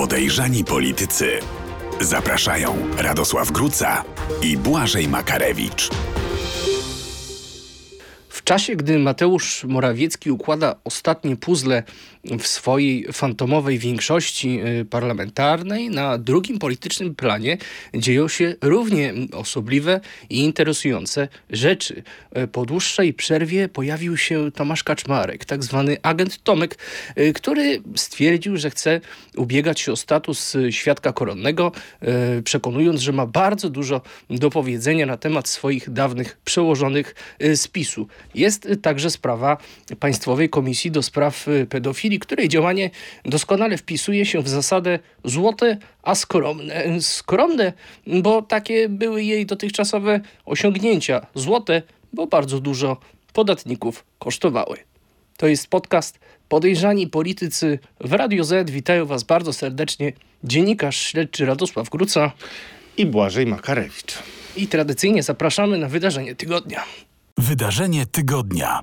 Podejrzani politycy. Zapraszają Radosław Gruca i Błażej Makarewicz. Czasie, gdy Mateusz Morawiecki układa ostatnie puzzle w swojej fantomowej większości y, parlamentarnej, na drugim politycznym planie dzieją się równie osobliwe i interesujące rzeczy. Y, po dłuższej przerwie pojawił się Tomasz Kaczmarek, tak zwany agent Tomek, y, który stwierdził, że chce ubiegać się o status świadka koronnego, przekonując, że ma bardzo dużo do powiedzenia na temat swoich dawnych przełożonych z PiSu. Jest także sprawa Państwowej Komisji do Spraw Pedofilii, której działanie doskonale wpisuje się w zasadę złote, a skromne. Skromne, bo takie były jej dotychczasowe osiągnięcia. Złote, bo bardzo dużo podatników kosztowały. To jest podcast Podejrzani Politycy w Radio Z. Witają Was bardzo serdecznie dziennikarz śledczy Radosław Gruca i Błażej Makarewicz. I tradycyjnie zapraszamy na wydarzenie tygodnia. Wydarzenie tygodnia.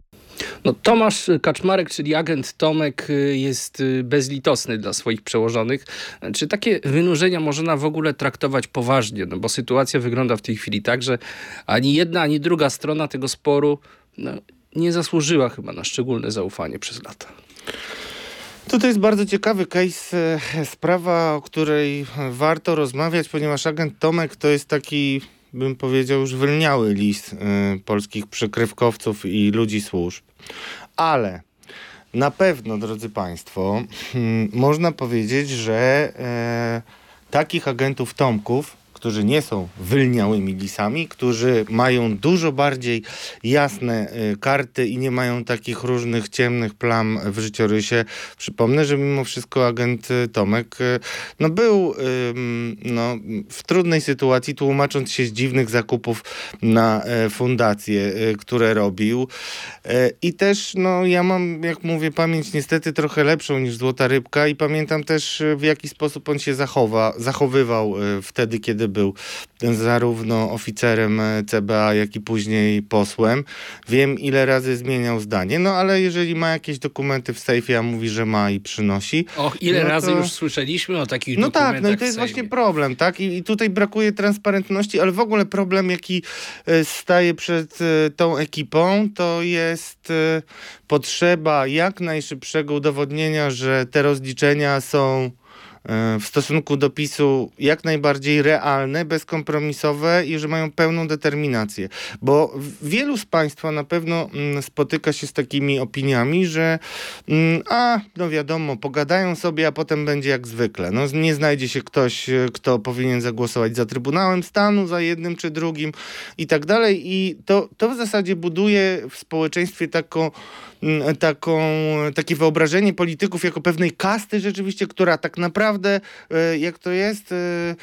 No, Tomasz Kaczmarek, czyli agent Tomek jest bezlitosny dla swoich przełożonych. Czy takie wynurzenia można w ogóle traktować poważnie? No bo sytuacja wygląda w tej chwili tak, że ani jedna, ani druga strona tego sporu no, nie zasłużyła chyba na szczególne zaufanie przez lata. To, to jest bardzo ciekawy case, e, sprawa, o której warto rozmawiać, ponieważ agent Tomek to jest taki bym powiedział, już wylniały list y, polskich przykrywkowców i ludzi służb. Ale na pewno, drodzy Państwo, y, można powiedzieć, że y, takich agentów Tomków którzy nie są wylniałymi lisami, którzy mają dużo bardziej jasne y, karty i nie mają takich różnych ciemnych plam w życiorysie. Przypomnę, że mimo wszystko agent y, Tomek y, no, był no, w trudnej sytuacji, tłumacząc się z dziwnych zakupów na fundacje, które robił. I też, no, ja mam, jak mówię, pamięć niestety trochę lepszą niż Złota Rybka i pamiętam też, w jaki sposób on się zachowa, zachowywał wtedy, kiedy był zarówno oficerem CBA, jak i później posłem. Wiem, ile razy zmieniał zdanie, no ale jeżeli ma jakieś dokumenty w sejfie, a mówi, że ma i przynosi. Och, ile no razy już słyszeliśmy o takich no dokumentach No tak, no i to jest właśnie problem, tak? I, I, tutaj brakuje transparentności, ale w ogóle problem, jaki e, staje przed e, tą ekipą, to jest e, potrzeba jak najszybszego udowodnienia, że te rozliczenia są w stosunku do PiSu jak najbardziej realne, bezkompromisowe i że mają pełną determinację. Bo wielu z Państwa na pewno mm, spotyka się z takimi opiniami, że mm, a, no wiadomo, pogadają sobie, a potem będzie jak zwykle. No, nie znajdzie się ktoś, e, kto powinien zagłosować za Trybunałem Stanu, za jednym czy drugim i tak dalej. I to, to w zasadzie buduje w społeczeństwie taką taką, takie wyobrażenie polityków jako pewnej kasty rzeczywiście, która tak naprawdę, e, jak to jest, e,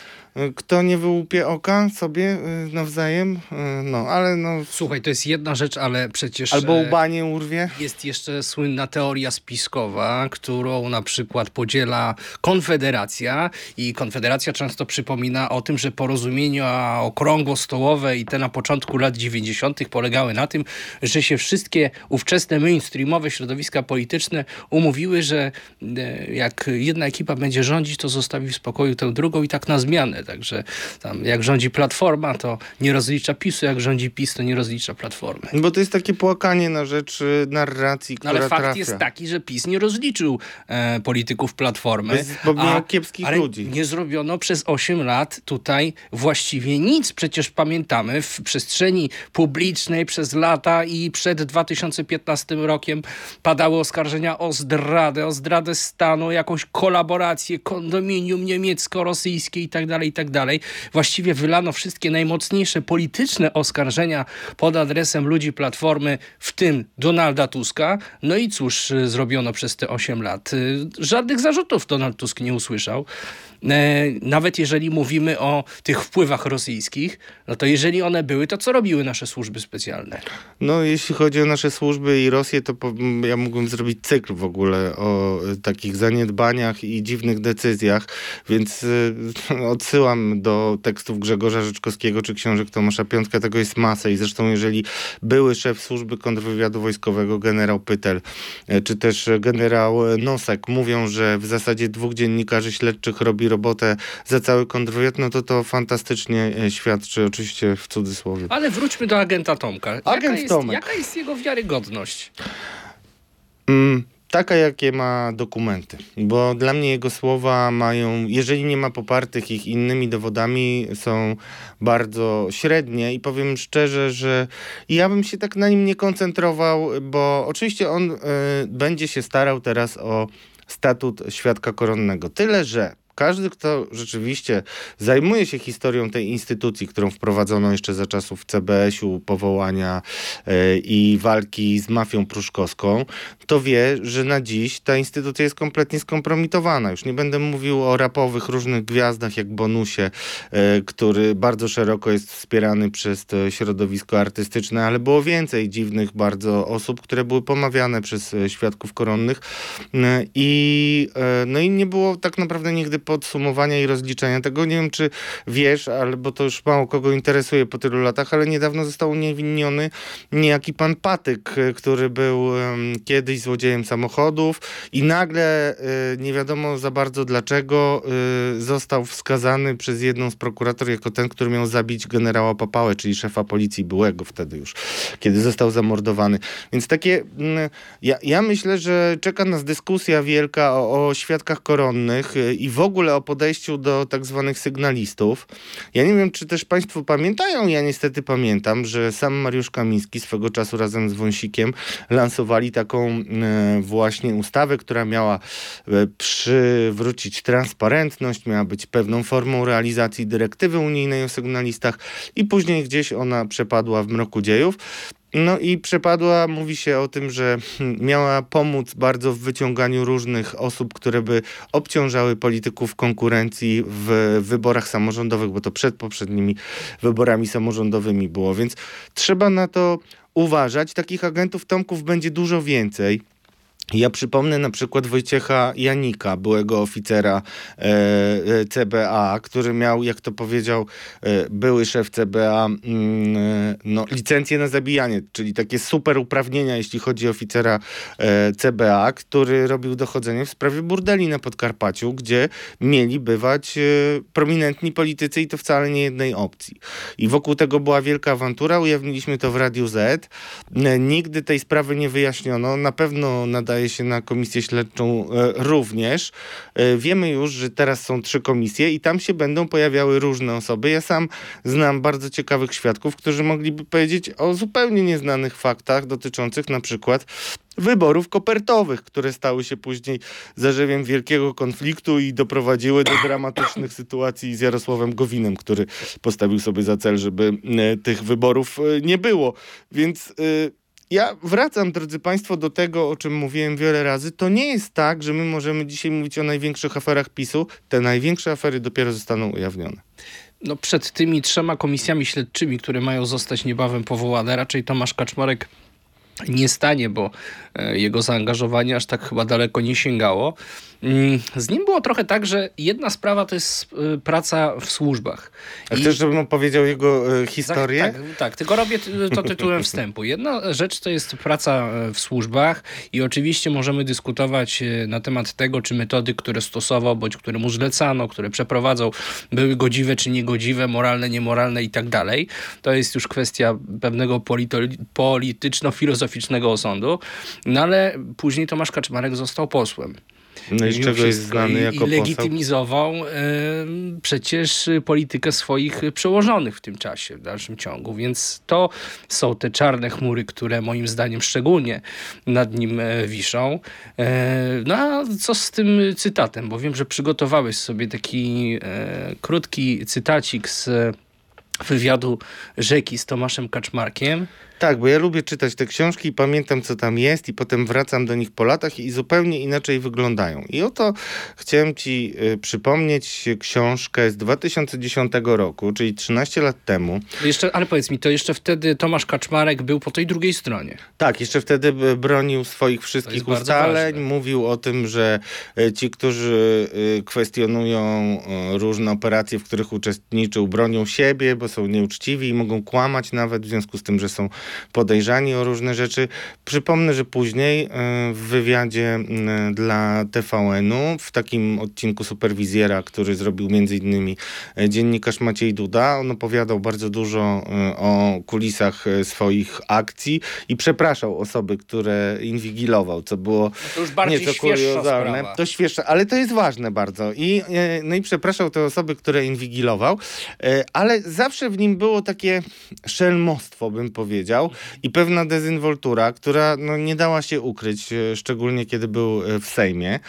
kto nie wyłupie oka sobie y, nawzajem, y, no ale no... Słuchaj, to jest jedna rzecz, ale przecież... Albo łbanie urwie. Jest jeszcze słynna teoria spiskowa, którą na przykład podziela Konfederacja i Konfederacja często przypomina o tym, że porozumienia okrągło-stołowe i te na początku lat 90. polegały na tym, że się wszystkie ówczesne mainstreamowe środowiska polityczne umówiły, że e, jak jedna ekipa będzie rządzić, to zostawi w spokoju tę drugą i tak na zmianę. Także tam jak rządzi Platforma, to nie rozlicza PiSu, jak rządzi PiS, to nie rozlicza Platformy. Bo to jest takie płakanie na rzecz y, narracji, która no, Ale fakt trafia. jest taki, że PiS nie rozliczył e, polityków Platformy. Bez, bo miał kiepskich ludzi. nie zrobiono przez 8 lat tutaj właściwie nic. Przecież pamiętamy w przestrzeni publicznej przez lata i przed 2015 rokiem padały oskarżenia o zdradę, o zdradę stanu, jakąś kolaborację, kondominium niemiecko-rosyjskie i tak dalej. Właściwie wylano wszystkie najmocniejsze polityczne oskarżenia pod adresem ludzi Platformy, w tym Donalda Tuska. No i cóż y, zrobiono przez te 8 lat? Y, żadnych zarzutów Donald Tusk nie usłyszał. E, nawet jeżeli mówimy o tych wpływach rosyjskich, no to jeżeli one były, to co robiły nasze służby specjalne? No jeśli chodzi o nasze służby i Rosję, to ja mógłbym zrobić cykl w ogóle o takich zaniedbaniach i dziwnych decyzjach, więc odsyłam do tekstów Grzegorza Rzeczkowskiego czy książek Tomasza Piątka, tego jest masę i zresztą jeżeli były szef służby kontrwywiadu wojskowego generał Pytel, czy też generał Nosek mówią, że w zasadzie dwóch dziennikarzy śledczych robi robotę za cały kontrwywiad, no to to fantastycznie świadczy, oczywiście w cudzysłowie. Ale wróćmy do agenta Tomka. Jaka Agent jest, Tomek. Jaka jest jego wiarygodność? Mm, taka, jakie ma dokumenty. Bo dla mnie jego słowa mają, jeżeli nie ma popartych ich innymi dowodami, są bardzo średnie i powiem szczerze, że ja bym się tak na nim nie koncentrował, bo oczywiście on y, będzie się starał teraz o statut świadka koronnego. Tyle, że każdy, kto rzeczywiście zajmuje się historią tej instytucji, którą wprowadzono jeszcze za czasów CBS-u, powołania yy, i walki z mafią pruszkowską, to wie, że na dziś ta instytucja jest kompletnie skompromitowana. Już nie będę mówił o rapowych różnych gwiazdach, jak Bonusie, yy, który bardzo szeroko jest wspierany przez to środowisko artystyczne, ale było więcej dziwnych bardzo osób, które były pomawiane przez świadków koronnych yy, i, no i nie było tak naprawdę nigdy podsumowania i rozliczenia tego. Nie wiem, czy wiesz, ale bo to już mało kogo interesuje po tylu latach, ale niedawno został uniewinniony niejaki pan Patyk, który był kiedyś złodziejem samochodów i nagle y, nie wiadomo za bardzo dlaczego y, został wskazany przez jedną z prokurator jako ten, który miał zabić generała Papałę, czyli szefa policji byłego wtedy już, kiedy został zamordowany. Więc takie, y, ja, ja myślę, że czeka nas dyskusja wielka o, o świadkach koronnych i w ogóle ogóle o podejściu do tak zwanych sygnalistów. Ja nie wiem, czy też Państwo pamiętają, ja niestety pamiętam, że sam Mariusz Kamiński swego czasu razem z Wąsikiem lansowali taką e, właśnie ustawę, która miała e, przywrócić transparentność, miała być pewną formą realizacji dyrektywy unijnej o sygnalistach i później gdzieś ona przepadła w mroku dziejów. No i przepadła, mówi się o tym, że miała pomóc bardzo w wyciąganiu różnych osób, które by obciążały polityków konkurencji w wyborach samorządowych, bo to przed poprzednimi wyborami samorządowymi było, więc trzeba na to uważać. Takich agentów Tomków będzie dużo więcej. Ja przypomnę na przykład Wojciecha Janika, byłego oficera e, e CBA, który miał, jak to powiedział e, były szef CBA, mm, e, no, licencję na zabijanie, czyli takie super uprawnienia, jeśli chodzi o oficera e, CBA, który robił dochodzenie w sprawie burdeli na Podkarpaciu, gdzie mieli bywać e, prominentni politycy i to wcale nie jednej opcji. I wokół tego była wielka awantura, ujawniliśmy to w Radiu Z. nigdy tej sprawy nie wyjaśniono. Na pewno nadaje wydaje się, na komisję śledczą e, również. E, wiemy już, że teraz są trzy komisje i tam się będą pojawiały różne osoby. Ja sam znam bardzo ciekawych świadków, którzy mogliby powiedzieć o zupełnie nieznanych faktach dotyczących na przykład wyborów kopertowych, które stały się później zarzewiem wielkiego konfliktu i doprowadziły do dramatycznych sytuacji z Jarosławem Gowinem, który postawił sobie za cel, żeby e, tych wyborów nie było. Więc ja wracam, drodzy Państwo, do tego, o czym mówiłem wiele razy. To nie jest tak, że my możemy dzisiaj mówić o największych aferach PiSu. Te największe afery dopiero zostaną ujawnione. No, przed tymi trzema komisjami śledczymi, które mają zostać niebawem powołane, raczej Tomasz Kaczmarek nie stanie, bo jego zaangażowanie aż tak chyba daleko nie sięgało. Mm, z nim było trochę tak, że jedna sprawa to jest y, praca w służbach. A I... chcesz, żebym opowiedział jego y, historię? Tak, tak, tak, tylko robię to tytułem wstępu. Jedna rzecz to jest praca e, w służbach i oczywiście możemy dyskutować e, na temat tego, czy metody, które stosował, bądź które mu zlecano, które przeprowadzał, były godziwe czy niegodziwe, moralne, niemoralne i tak dalej. To jest już kwestia pewnego polityczno-filozoficznego osądu. No ale później Tomasz Kaczmarek został posłem. No i z czego jest znany jako I legitymizował y, przecież politykę swoich przełożonych w tym czasie, w dalszym ciągu. Więc to są te czarne chmury, które moim zdaniem szczególnie nad nim e, wiszą. E, no a co z tym cytatem? Bo wiem, że przygotowałeś sobie taki e, krótki cytacik z wywiadu Rzeki z Tomaszem Kaczmarkiem. Tak, bo ja lubię czytać te książki i pamiętam, co tam jest, i potem wracam do nich po latach i zupełnie inaczej wyglądają. I oto chciałem Ci y, przypomnieć książkę z 2010 roku, czyli 13 lat temu. Jeszcze, ale powiedz mi, to jeszcze wtedy Tomasz Kaczmarek był po tej drugiej stronie. Tak, jeszcze wtedy bronił swoich wszystkich ustaleń. Mówił o tym, że y, ci, którzy y, kwestionują y, różne operacje, w których uczestniczył, bronią siebie, bo są nieuczciwi i mogą kłamać nawet w związku z tym, że są podejrzani o różne rzeczy. Przypomnę, że później e, w wywiadzie dla TVN-u, w takim odcinku Superwizjera, który zrobił między innymi e, dziennikarz Maciej Duda, on opowiadał bardzo dużo o kulisach swoich akcji i przepraszał osoby, które inwigilował, co było to już bardziej nieco kuriozalne. Sprawa. To świeższe, ale to jest ważne bardzo. I, no i przepraszał te osoby, które inwigilował, ale zawsze w nim było takie szelmostwo, bym powiedział powiedział i pewna dezynwoltura, która no, nie dała się ukryć, e, szczególnie kiedy był e, w Sejmie.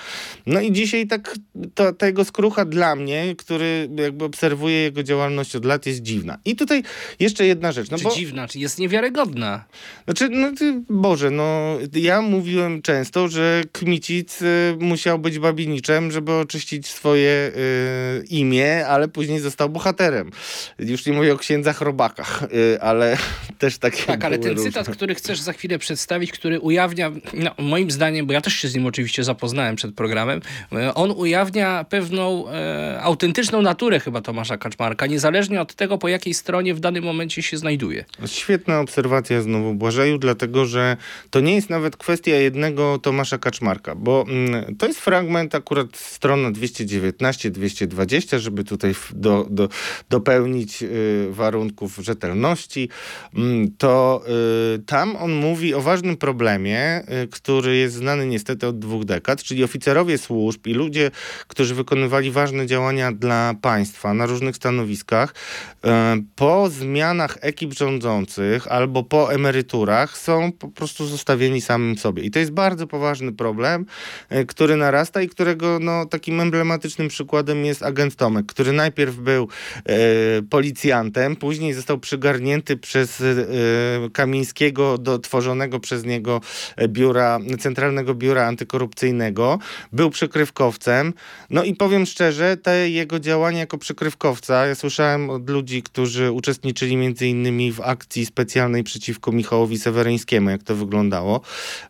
No i dzisiaj tak to, ta jego skrucha dla mnie, który jakby obserwuje jego działalność od lat jest dziwna. I tutaj jeszcze jedna rzecz. No czy bo, dziwna, czy jest niewiarygodna? Znaczy, no Boże, no ja mówiłem często, że Kmicic y, musiał być babiniczem, żeby oczyścić swoje y, imię, ale później został bohaterem. Już nie mówię o księdzach robakach, y, ale też takie tak, ale ten różne. cytat, który chcesz za chwilę przedstawić, który ujawnia, no, moim zdaniem, bo ja też się z nim oczywiście zapoznałem przed programem, e, on ujawnia pewną e, autentyczną naturę chyba Tomasza Kaczmarka, niezależnie od tego, po jakiej stronie w danym momencie się znajduje. Świetna obserwacja znowu Błażeju, dlatego że to nie jest nawet kwestia jednego Tomasza Kaczmarka, bo mm, to jest fragment akurat strona 219-220, żeby tutaj do, do, dopełnić y, warunków rzetelności. Mm, to y, tam on mówi o ważnym problemie, y, który jest znany niestety od dwóch dekad, czyli oficerowie służb i ludzie, którzy wykonywali ważne działania dla państwa na różnych stanowiskach, y, po zmianach ekip rządzących albo po emeryturach są po prostu zostawieni samym sobie. I to jest bardzo poważny problem, y, który narasta i którego no, takim emblematycznym przykładem jest agent Tomek, który najpierw był y, policjantem, później został przygarnięty przez y, Kamińskiego do tworzonego przez niego biura, Centralnego Biura Antykorupcyjnego. Był przykrywkowcem. No i powiem szczerze, te jego działania jako przykrywkowca, ja słyszałem od ludzi, którzy uczestniczyli między innymi w akcji specjalnej przeciwko Michałowi Seweryńskiemu, jak to wyglądało,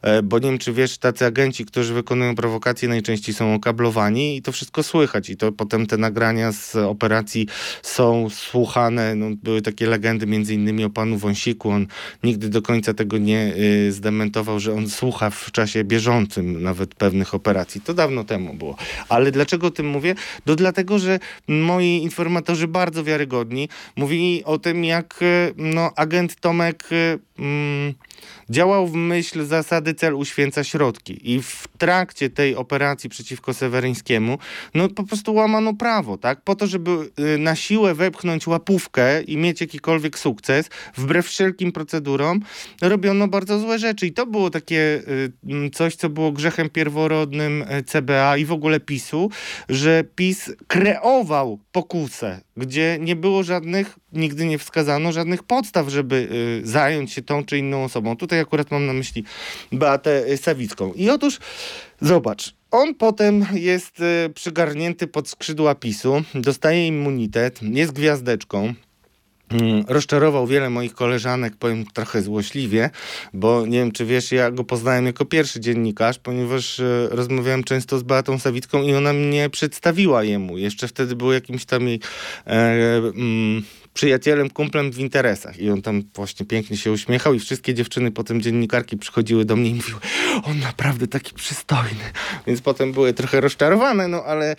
e, bo nie wiem, czy wiesz, tacy agenci, którzy wykonują prowokacje, najczęściej są okablowani i to wszystko słychać i to potem te nagrania z operacji są słuchane, no, były takie legendy między innymi o panu Wąsiku, on nigdy do końca tego nie y, zdementował, że on słucha w czasie bieżącym nawet pewnych operacji. To dawno temu było. Ale dlaczego o tym mówię? To dlatego, że moi informatorzy bardzo wiarygodni mówili o tym, jak y, no, agent Tomek y, mm, działał w myśl zasady cel uświęca środki i w trakcie tej operacji przeciwko Seweryńskiemu no po prostu łamano prawo, tak? Po to, żeby na siłę wepchnąć łapówkę i mieć jakikolwiek sukces, wbrew wszelkim procedurom, robiono bardzo złe rzeczy. I to było takie y, coś, co było grzechem pierworodnym y, CBA i w ogóle PiSu, że PiS kreował pokusę, gdzie nie było żadnych, nigdy nie wskazano żadnych podstaw, żeby y, zająć się tą czy inną osobą. Tutaj akurat mam na myśli Beatę Sawicką. I otóż zobacz, on potem jest przygarnięty pod skrzydła PiSu, dostaje immunitet, jest gwiazdeczką. Mm, rozczarował wiele moich koleżanek, powiem trochę złośliwie, bo nie wiem, czy wiesz, ja go poznałem jako pierwszy dziennikarz, ponieważ e, rozmawiałem często z Beatą Sawicką i ona mnie przedstawiła jemu. Jeszcze wtedy był jakimś tam jej e, mm, przyjacielem, kumplem w interesach. I on tam właśnie pięknie się uśmiechał i wszystkie dziewczyny, potem dziennikarki przychodziły do mnie i mówiły, on naprawdę taki przystojny. Więc potem były trochę rozczarowane, no ale e,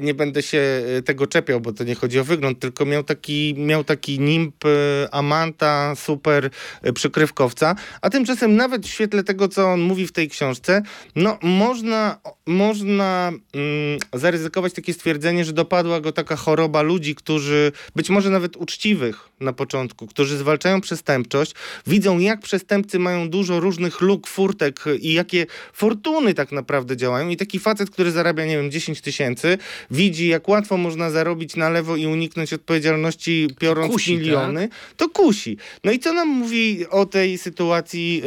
nie będę się e, tego czepiał, bo to nie chodzi o wygląd, tylko miał taki, miał taki nimb e, amanta, super e, przykrywkowca, a tymczasem nawet w świetle tego, co on mówi w tej książce, no można, można mm, zaryzykować takie stwierdzenie, że dopadła go taka choroba ludzi, którzy być może nawet nawet uczciwych na początku, którzy zwalczają przestępczość, widzą jak przestępcy mają dużo różnych luk, furtek i jakie fortuny tak naprawdę działają. I taki facet, który zarabia, nie wiem, 10 tysięcy, widzi jak łatwo można zarobić na lewo i uniknąć odpowiedzialności piorąc Kusi, miliony, to kusi. No i co nam mówi o tej sytuacji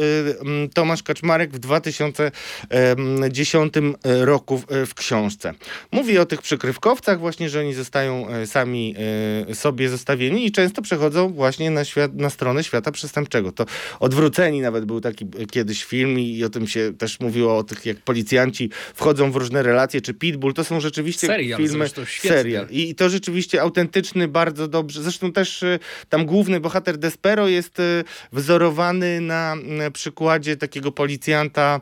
y, Tomasz Kaczmarek w 2010 roku w, w książce? Mówi o tych przykrywkowcach właśnie, że oni zostają e, sami e, sobie zostawieni i często przechodzą właśnie na, świat, na stronę świata przestępczego. To Odwróceni nawet był taki kiedyś film i, i o tym się też mówiło, o tych jak policjanci wchodzą w różne relacje, czy Pitbull, to są rzeczywiście serial, filmy, serial. I, I to rzeczywiście autentyczny, bardzo dobrze, zresztą też e, tam główny bohater Despero jest wzorowany na przykładzie takiego policjanta,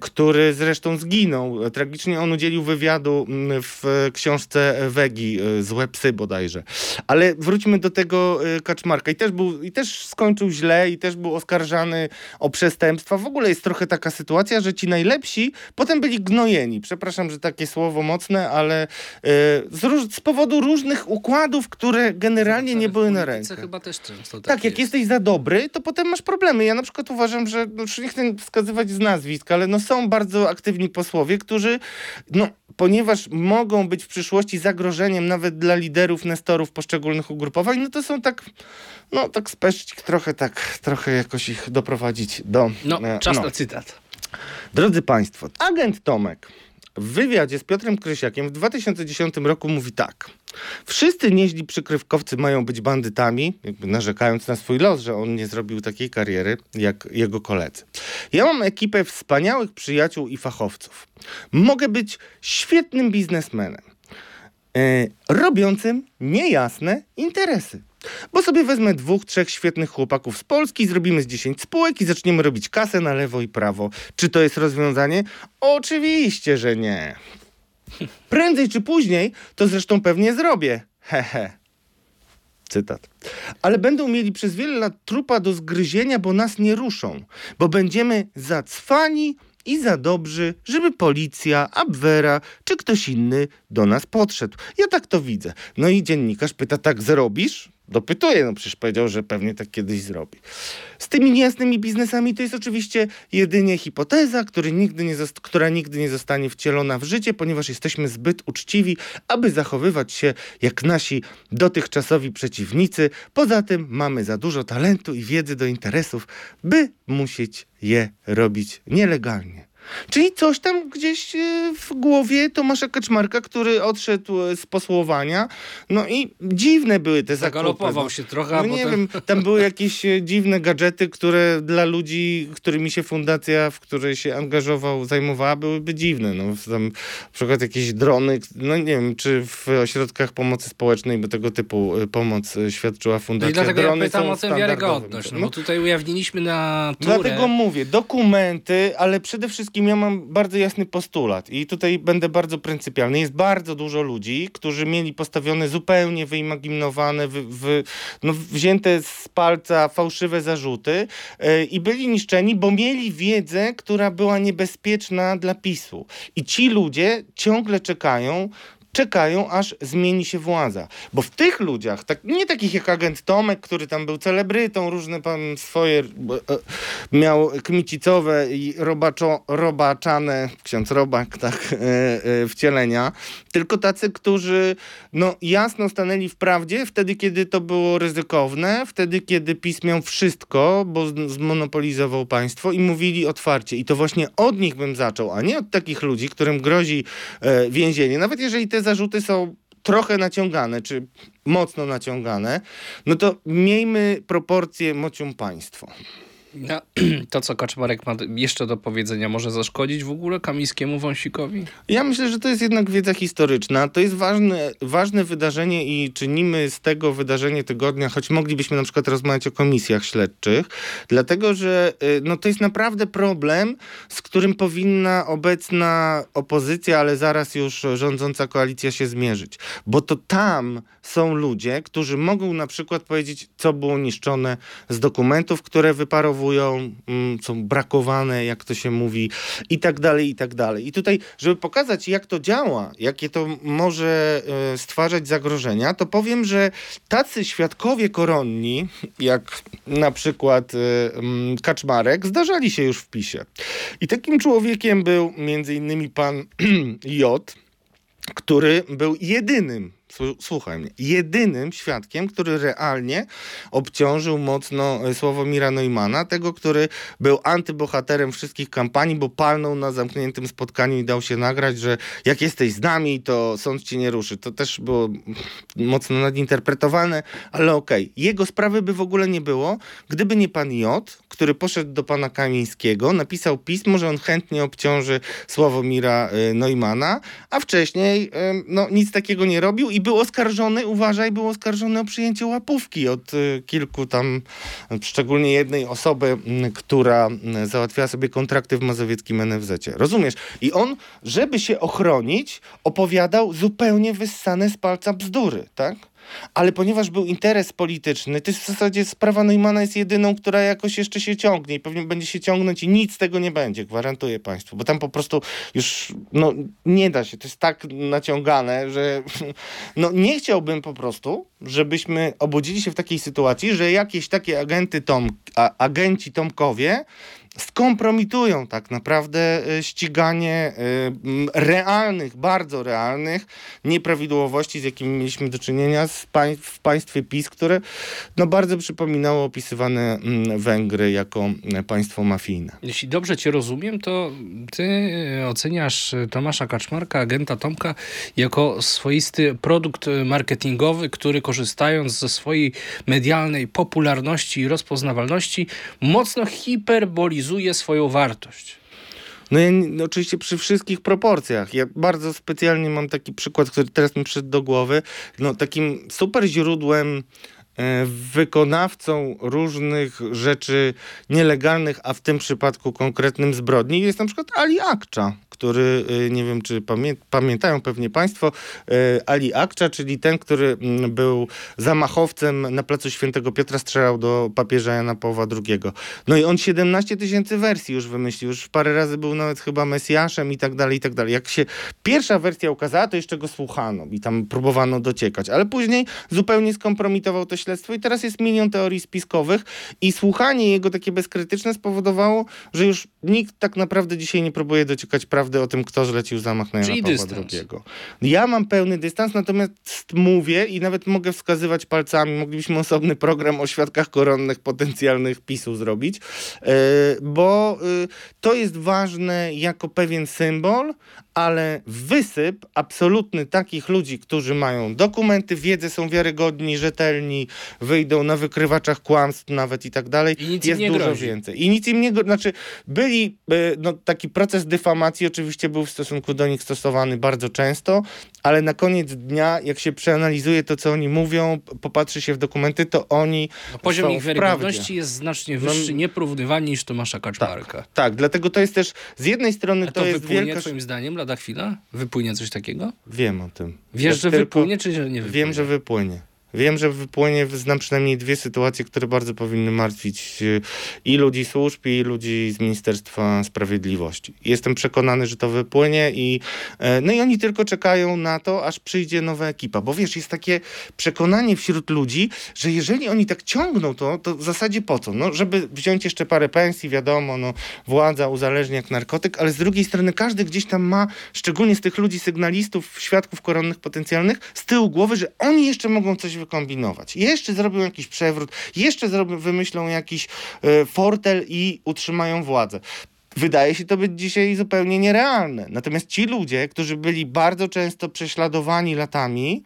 który zresztą zginął. Tragicznie on udzielił wywiadu w książce Wegi, Złe psy bodajże. Ale wróćmy do tego y, Kaczmarka. I też, był, I też skończył źle, i też był oskarżany o przestępstwa. W ogóle jest trochę taka sytuacja, że ci najlepsi potem byli gnojeni. Przepraszam, że takie słowo mocne, ale y, z, z powodu różnych układów, które generalnie nie były na rękę. chyba też często tak, tak jak jest. jesteś za dobry, to potem masz problemy. Ja na przykład uważam, że no, nie chcę wskazywać z nazwisk, ale no, są bardzo aktywni posłowie, którzy no, ponieważ mogą być w przyszłości zagrożeniem nawet dla liderów, nestorów poszczególnych ugrupowań, no to są tak, no tak speszć trochę tak, trochę jakoś ich doprowadzić do... No, e, czas no. na cytat. Drodzy Państwo, agent Tomek w wywiadzie z Piotrem Krysiakiem w 2010 roku mówi tak. Wszyscy nieźli przykrywkowcy mają być bandytami, narzekając na swój los, że on nie zrobił takiej kariery jak jego koledzy. Ja mam ekipę wspaniałych przyjaciół i fachowców. Mogę być świetnym biznesmenem, yy, robiącym niejasne interesy. Bo sobie wezmę dwóch, trzech świetnych chłopaków z Polski, zrobimy z 10 spółek i zaczniemy robić kasę na lewo i prawo. Czy to jest rozwiązanie? Oczywiście, że nie. Prędzej czy później to zresztą pewnie zrobię. Hehe. Cytat. Ale będą mieli przez wiele lat trupa do zgryzienia, bo nas nie ruszą, bo będziemy zacwani i za dobrzy, żeby policja, Abwera czy ktoś inny do nas podszedł. Ja tak to widzę. No i dziennikarz pyta, tak zrobisz? Dopytuje, no przecież powiedział, że pewnie tak kiedyś zrobi. Z tymi niejasnymi biznesami to jest oczywiście jedynie hipoteza, który nigdy nie która nigdy nie zostanie wcielona w życie, ponieważ jesteśmy zbyt uczciwi, aby zachowywać się jak nasi dotychczasowi przeciwnicy. Poza tym mamy za dużo talentu i wiedzy do interesów, by musieć je robić nielegalnie. Czyli coś tam gdzieś e, w głowie Tomasza Kaczmarka, który odszedł e, z posłowania. No i dziwne były te zakupy. Zagalopował się trochę, no, nie wiem, tam były jakieś e, dziwne gadżety, które dla ludzi, którymi się fundacja, w której się angażował, zajmowała, byłyby dziwne. No, tam na przykład jakieś drony, no nie wiem, czy w ośrodkach pomocy społecznej by tego typu pomoc świadczyła fundacja. No i dlatego drony ja pytam o tę wiarygodność, no, bo tutaj ujawniliśmy na turę. Dlatego mówię, dokumenty, ale przede wszystkim wszystkim ja mam bardzo jasny postulat i tutaj będę bardzo pryncypialny. Jest bardzo dużo ludzi, którzy mieli postawione zupełnie wyimaginowane, wy, wy, no, wzięte z palca fałszywe zarzuty yy, i byli niszczeni, bo mieli wiedzę, która była niebezpieczna dla PiSu. I ci ludzie ciągle czekają czekają, aż zmieni się władza. Bo w tych ludziach, tak, nie takich jak agent Tomek, który tam był celebrytą, różne pan swoje e, miał kmicicowe i robaczo, robaczane, ksiądz Robak, tak, e, e, wcielenia, tylko tacy, którzy no, jasno stanęli w prawdzie wtedy, kiedy to było ryzykowne, wtedy, kiedy PiS miał wszystko, bo zmonopolizował państwo i mówili otwarcie. I to właśnie od nich bym zaczął, a nie od takich ludzi, którym grozi więzienie. Nawet jeżeli te zarzuty są trochę naciągane, czy mocno naciągane, no to miejmy proporcje mocią państwo. No, to, co Kaczmarek ma jeszcze do powiedzenia, może zaszkodzić w ogóle Kamińskiemu Wąsikowi? Ja myślę, że to jest jednak wiedza historyczna. To jest ważne, ważne wydarzenie i czynimy z tego wydarzenie tygodnia, choć moglibyśmy na przykład rozmawiać o komisjach śledczych, dlatego że y, no, to jest naprawdę problem, z którym powinna obecna opozycja, ale zaraz już rządząca koalicja się zmierzyć. Bo to tam są ludzie, którzy mogą na przykład powiedzieć, co było niszczone z dokumentów, które wyparowują zachowują, mm, są brakowane, jak to się mówi, i tak dalej, i tak dalej. I tutaj, żeby pokazać, jak to działa, jakie to może e, stwarzać zagrożenia, to powiem, że tacy świadkowie koronni, jak na przykład e, mm, Kaczmarek, zdarzali się już w PiSie. I takim człowiekiem był między innymi pan J., który był jedynym słuchaj mnie, jedynym świadkiem, który realnie obciążył mocno e, Sławomira Neumana, tego, który był antybohaterem wszystkich kampanii, bo palnął na zamkniętym spotkaniu i dał się nagrać, że jak jesteś z nami, to sąd ci nie ruszy. To też było mocno nadinterpretowane, ale okej. Okay. Jego sprawy by w ogóle nie było, gdyby nie pan J., który poszedł do pana Kamińskiego, napisał pismo, że on chętnie obciąży Sławomira e, Neumana, a wcześniej no, nic takiego nie robił i był oskarżony, uważaj, był oskarżony o przyjęcie łapówki od y, kilku tam, szczególnie jednej osoby, która załatwiała sobie kontrakty w mazowieckim NFZ. Rozumiesz? I on, żeby się ochronić, opowiadał zupełnie wyssane z palca bzdury, tak? Ale ponieważ był interes polityczny, to jest w zasadzie sprawa Neumana jest jedyną, która jakoś jeszcze się ciągnie i pewnie będzie się ciągnąć i nic z tego nie będzie, gwarantuję Państwu, bo tam po prostu już no, nie da się, to jest tak naciągane, że no, nie chciałbym po prostu, żebyśmy obudzili się w takiej sytuacji, że jakieś takie agenty Tom, a, agenci Tomkowie skompromitują tak naprawdę e, ściganie e, realnych, bardzo realnych nieprawidłowości, z jakimi mieliśmy do czynienia w państwie PiS, które no bardzo przypominało opisywane Węgry jako e, państwo mafijne. Jeśli dobrze cię rozumiem, to ty oceniasz Tomasza Kaczmarka, agenta Tomka, jako swoisty produkt marketingowy, który korzystając ze swojej medialnej popularności i rozpoznawalności mocno hiperbolizuje realizuje swoją wartość. No ja no oczywiście przy wszystkich proporcjach. Ja bardzo specjalnie mam taki przykład, który teraz mi przyszedł do głowy. No takim super źródłem e, wykonawcą różnych rzeczy nielegalnych, a w tym przypadku konkretnym zbrodni jest na przykład Ali Akcza, który, y, nie wiem czy pamię pamiętają pewnie Państwo, y, Ali Akcza, czyli ten, który mm, był zamachowcem na placu Świętego Piotra, strzelał do papieża Jana Pawła II. No i on 17 tysięcy wersji już wymyślił, już parę razy był nawet chyba Mesjaszem i tak dalej, i tak dalej. Jak się pierwsza wersja ukazała, to jeszcze go słuchano i tam próbowano dociekać, ale później zupełnie skompromitował to śledztwo i teraz jest milion teorii spiskowych i słuchanie jego takie bezkrytyczne spowodowało, że już nikt tak naprawdę dzisiaj nie próbuje dociekać prawdy prawdy o tym, kto zlecił zamach na Jana Czyli Pawła dystans. II. Ja mam pełny dystans, natomiast mówię i nawet mogę wskazywać palcami, moglibyśmy osobny program o świadkach koronnych potencjalnych PiSu zrobić, yy, bo yy, to jest ważne jako pewien symbol, ale wysyp absolutny takich ludzi, którzy mają dokumenty, wiedzę, są wiarygodni, rzetelni, wyjdą na wykrywaczach kłamstw nawet i tak dalej, jest dużo grozi. więcej. I nic im nie Znaczy, byli, y, no, taki proces dyfamacji oczywiście był w stosunku do nich stosowany bardzo często, ale na koniec dnia, jak się przeanalizuje to, co oni mówią, popatrzy się w dokumenty, to oni no, Poziom ich wiarygodności jest znacznie wyższy, no, nieporównywalny niż Tomasza Kaczmarka. Tak, tak, dlatego to jest też, z jednej strony A to, to jest wielka... twoim zdaniem lada chwila? Wypłynie coś takiego? Wiem o tym. Wiesz, ja że wypłynie, czy że nie wypłynie? Wiem, że wypłynie. Wiem, że wypłynie, znam przynajmniej dwie sytuacje, które bardzo powinny martwić y, i ludzi służb, i ludzi z Ministerstwa Sprawiedliwości. Jestem przekonany, że to wypłynie i e, no i oni tylko czekają na to, aż przyjdzie nowa ekipa. Bo wiesz, jest takie przekonanie wśród ludzi, że jeżeli oni tak ciągną to, to w zasadzie po co? No, żeby wziąć jeszcze parę pensji, wiadomo, no, władza uzależnia jak narkotyk, ale z drugiej strony każdy gdzieś tam ma, szczególnie z tych ludzi sygnalistów, świadków koronnych potencjalnych, z tyłu głowy, że oni jeszcze mogą coś wykombinować. Jeszcze zrobią jakiś przewrót, jeszcze zrobią, wymyślą jakiś y, fortel i utrzymają władzę. Wydaje się to być dzisiaj zupełnie nierealne. Natomiast ci ludzie, którzy byli bardzo często prześladowani latami,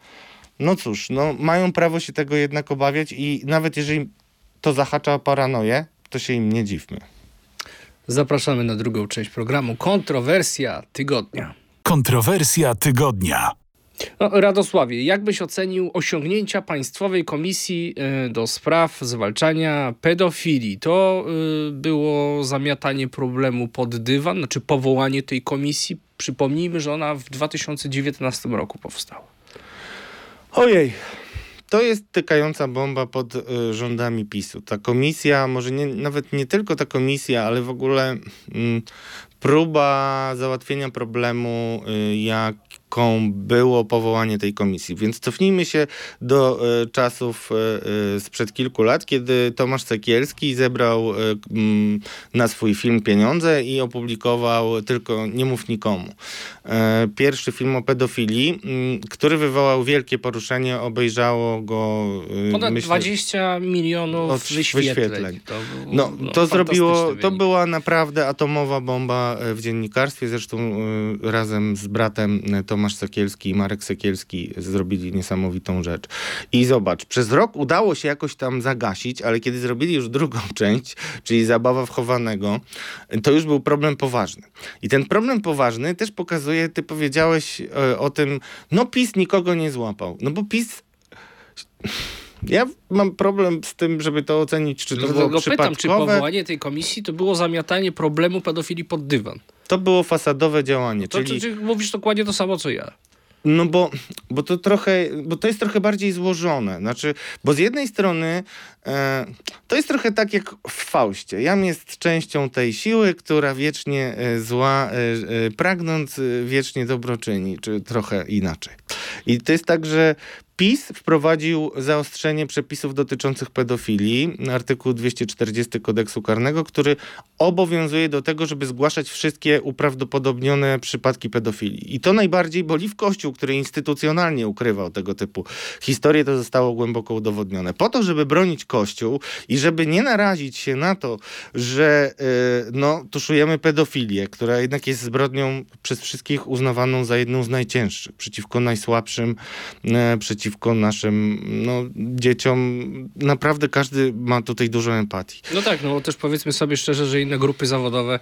no cóż, no, mają prawo się tego jednak obawiać i nawet jeżeli to zahacza o paranoję, to się im nie dziwmy. Zapraszamy na drugą część programu. Kontrowersja tygodnia. Kontrowersja tygodnia. Radosławie, jak byś ocenił osiągnięcia Państwowej Komisji e, do Spraw Zwalczania Pedofilii? To e, było zamiatanie problemu pod dywan, znaczy powołanie tej komisji. Przypomnijmy, że ona w 2019 roku powstała. Ojej, to jest tykająca bomba pod y, rządami PiSu. Ta komisja, może nie, nawet nie tylko ta komisja, ale w ogóle mm, próba załatwienia problemu, jaką było powołanie tej komisji. Więc cofnijmy się do y, czasów y, sprzed kilku lat, kiedy Tomasz Sekielski zebrał na swój film pieniądze i opublikował tylko Nie mów nikomu. Pierwszy film o pedofilii, który wywołał wielkie poruszenie, obejrzało go... Ponad myślę, 20 milionów wyświetleń. wyświetleń. To, no, no, to zrobiło, to była naprawdę atomowa bomba w dziennikarstwie. Zresztą razem z bratem y, Tomasz Sekielski i Marek Sekielski zrobili niesamowitą rzecz. I zobacz, przez rok udało się jakoś tam zagasić, ale kiedy zrobili już drugą część, czyli zabawa wchowanego, to już był problem poważny. I ten problem poważny też pokazuje, ty powiedziałeś y, o tym, no PiS nikogo nie złapał. No bo PiS ja mam problem z tym, żeby to ocenić, czy to no, było go pytam, czy powołanie tej komisji to było zamiatanie problemu pedofilii pod dywan? To było fasadowe działanie. To, czyli... Czy, czy mówisz dokładnie to samo, co ja. No bo, bo to trochę, bo to jest trochę bardziej złożone. Znaczy, bo z jednej strony e, to jest trochę tak jak w Faustie. Jam jest częścią tej siły, która wiecznie e, zła, e, e, pragnąc e, wiecznie dobroczyni, czy trochę inaczej. I to jest tak, że PiS wprowadził zaostrzenie przepisów dotyczących pedofilii, artykuł 240 kodeksu karnego, który obowiązuje do tego, żeby zgłaszać wszystkie uprawdopodobnione przypadki pedofilii. I to najbardziej boli w Kościół, który instytucjonalnie ukrywał tego typu historie, to zostało głęboko udowodnione. Po to, żeby bronić Kościół i żeby nie narazić się na to, że yy, no, tuszujemy pedofilię, która jednak jest zbrodnią przez wszystkich uznawaną za jedną z najcięższych, przeciwko najsłabszym, yy, przeciwko przeciwko naszym no, dzieciom. Naprawdę każdy ma tutaj dużo empatii. No tak, no też powiedzmy sobie szczerze, że inne grupy zawodowe,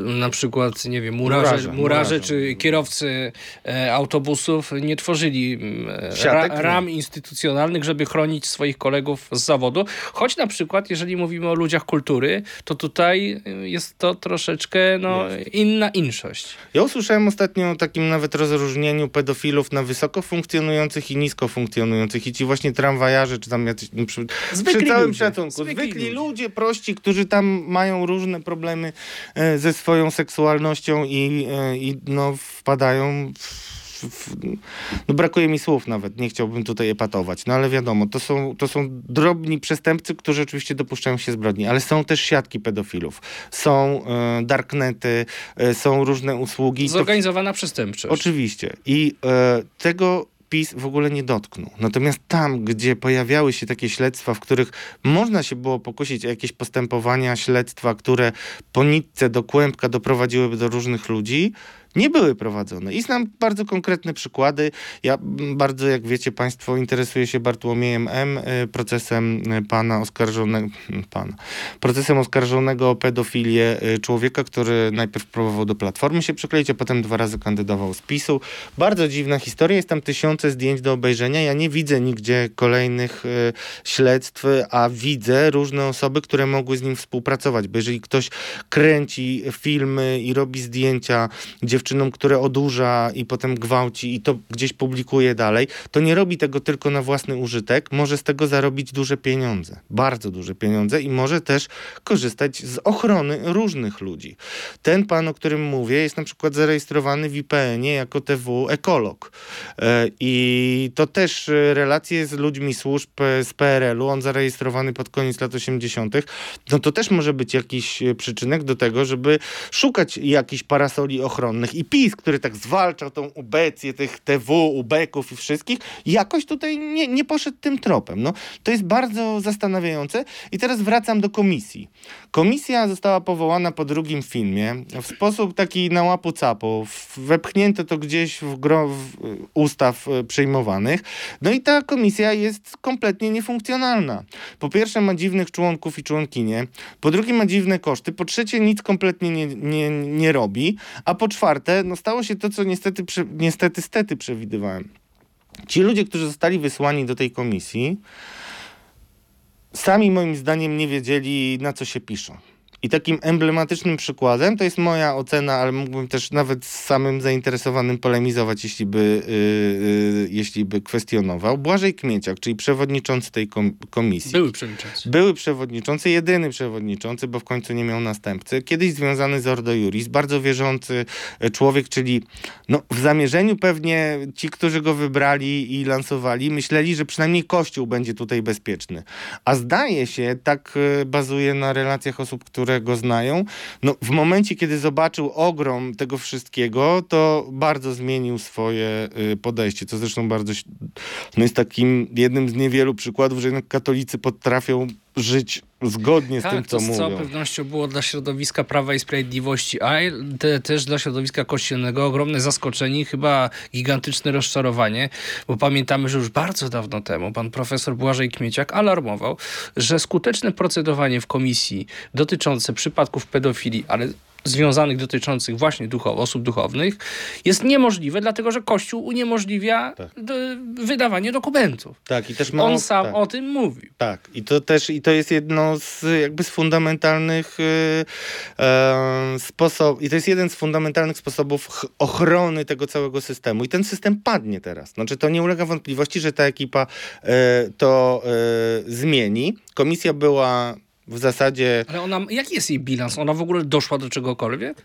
na przykład, nie wiem, murarze, murarze, murarze czy kierowcy e, autobusów nie tworzyli e, ra, ram instytucjonalnych, żeby chronić swoich kolegów z zawodu. Choć na przykład, jeżeli mówimy o ludziach kultury, to tutaj jest to troszeczkę no, inna inszość. Ja usłyszałem ostatnio o takim nawet rozróżnieniu pedofilów na wysoko funkcjonujących i nisko funkcjonujących funkcjonujących i ci właśnie tramwajarze, czy tam jacyś, no, przy, przy całym ludzie. szacunku, zwykli, zwykli ludzie. prości, którzy tam mają różne problemy e, ze swoją seksualnością i, e, i no, wpadają w no brakuje mi słów nawet, nie chciałbym tutaj epatować, no ale wiadomo, to są, to są drobni przestępcy, którzy oczywiście dopuszczają się zbrodni, ale są też siatki pedofilów, są e, darknety, e, są różne usługi. Zorganizowana to, przestępczość. Oczywiście i e, tego PiS w ogóle nie dotknął. Natomiast tam, gdzie pojawiały się takie śledztwa, w których można się było pokusić o jakieś postępowania, śledztwa, które po nitce do kłębka doprowadziłyby do różnych ludzi, nie były prowadzone. I znam bardzo konkretne przykłady. Ja bardzo, jak wiecie Państwo, interesuję się Bartłomiejem M., y, procesem y, pana oskarżonego, pana, procesem oskarżonego o pedofilię y, człowieka, który najpierw próbował do Platformy się przykleić, a potem dwa razy kandydował z PiSu. Bardzo dziwna historia, jest tam tysiące zdjęć do obejrzenia. Ja nie widzę nigdzie kolejnych śledztw, a widzę różne osoby, które mogły z nim współpracować, bo jeżeli ktoś kręci filmy i robi zdjęcia, gdzie dziewczynom, które odurza i potem gwałci i to gdzieś publikuje dalej, to nie robi tego tylko na własny użytek, może z tego zarobić duże pieniądze, bardzo duże pieniądze i może też korzystać z ochrony różnych ludzi. Ten pan, o którym mówię, jest na przykład zarejestrowany w IPN-ie jako TW ekolog. E, I to też e, relacje z ludźmi służb e, z PRL-u, on zarejestrowany pod koniec lat 80., no to też może być jakiś przyczynek do tego, żeby szukać jakichś parasoli ochronnych i PiS, który tak zwalczał tą ubecję tych TW, ubeków i wszystkich, jakoś tutaj nie, nie poszedł tym tropem. No, to jest bardzo zastanawiające. I teraz wracam do komisji. Komisja została powołana po drugim filmie w sposób taki na łapu capu. Wepchnięto to gdzieś w gro w ustaw e, przyjmowanych. No i ta komisja jest kompletnie niefunkcjonalna. Po pierwsze ma dziwnych członków i członkinie, po drugie ma dziwne koszty, po trzecie nic kompletnie nie, nie, nie robi, a po czwarte czwarte, no stało się to, co niestety, niestety, stety przewidywałem. Ci ludzie, którzy zostali wysłani do tej komisji, sami moim zdaniem nie wiedzieli, na co się piszą. I takim emblematycznym przykładem, to jest moja ocena, ale mógłbym też nawet z samym zainteresowanym polemizować, jeśli by, yy, yy, jeśli by kwestionował. Błażej Kmieciak, czyli przewodniczący tej kom komisji. Były przewodniczący. Były przewodniczący, jedyny przewodniczący, bo w końcu nie miał następcy. Kiedyś związany z Ordo Juris, bardzo wierzący e, człowiek, czyli no, w zamierzeniu pewnie ci, którzy go wybrali i lansowali, myśleli, że przynajmniej Kościół będzie tutaj bezpieczny. A zdaje się, tak e, bazuje na relacjach osób, które go znają, no, w momencie, kiedy zobaczył ogrom tego wszystkiego, to bardzo zmienił swoje e, podejście, co zresztą bardzo no, jest takim jednym z niewielu przykładów, że jednak katolicy potrafią żyć zgodnie z tak, tym, co to mówią. z całą pewnością było dla środowiska Prawa i Sprawiedliwości, a te, też dla środowiska kościelnego ogromne zaskoczenie, chyba gigantyczne rozczarowanie, bo pamiętamy, że już bardzo dawno temu pan profesor Błażej Kmieciak alarmował, że skuteczne procedowanie w komisji dotyczące przypadków pedofilii, ale związanych dotyczących właśnie duchow, osób duchownych jest niemożliwe, dlatego że Kościół uniemożliwia Tak. wydawanie dokumentów. Tak, i też ma, On sam tak. o tym mówił. Tak, i to też i to jest jedno z jakby z fundamentalnych yy, e, sposobów, i to jest jeden z fundamentalnych sposobów ch- ochrony tego całego systemu. I ten system padnie teraz. Znaczy, to nie ulega wątpliwości, że ta ekipa e, to e, zmieni. Komisja była w zasadzie Ale ona, jaki jest jej bilans? Ona w ogóle doszła do czegokolwiek?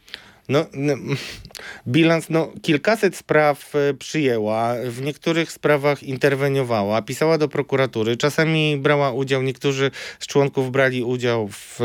No, no, bilans, no, kilkaset spraw e, przyjęła, w niektórych sprawach interweniowała, pisała do prokuratury, czasami brała udział, niektórzy z członków brali udział w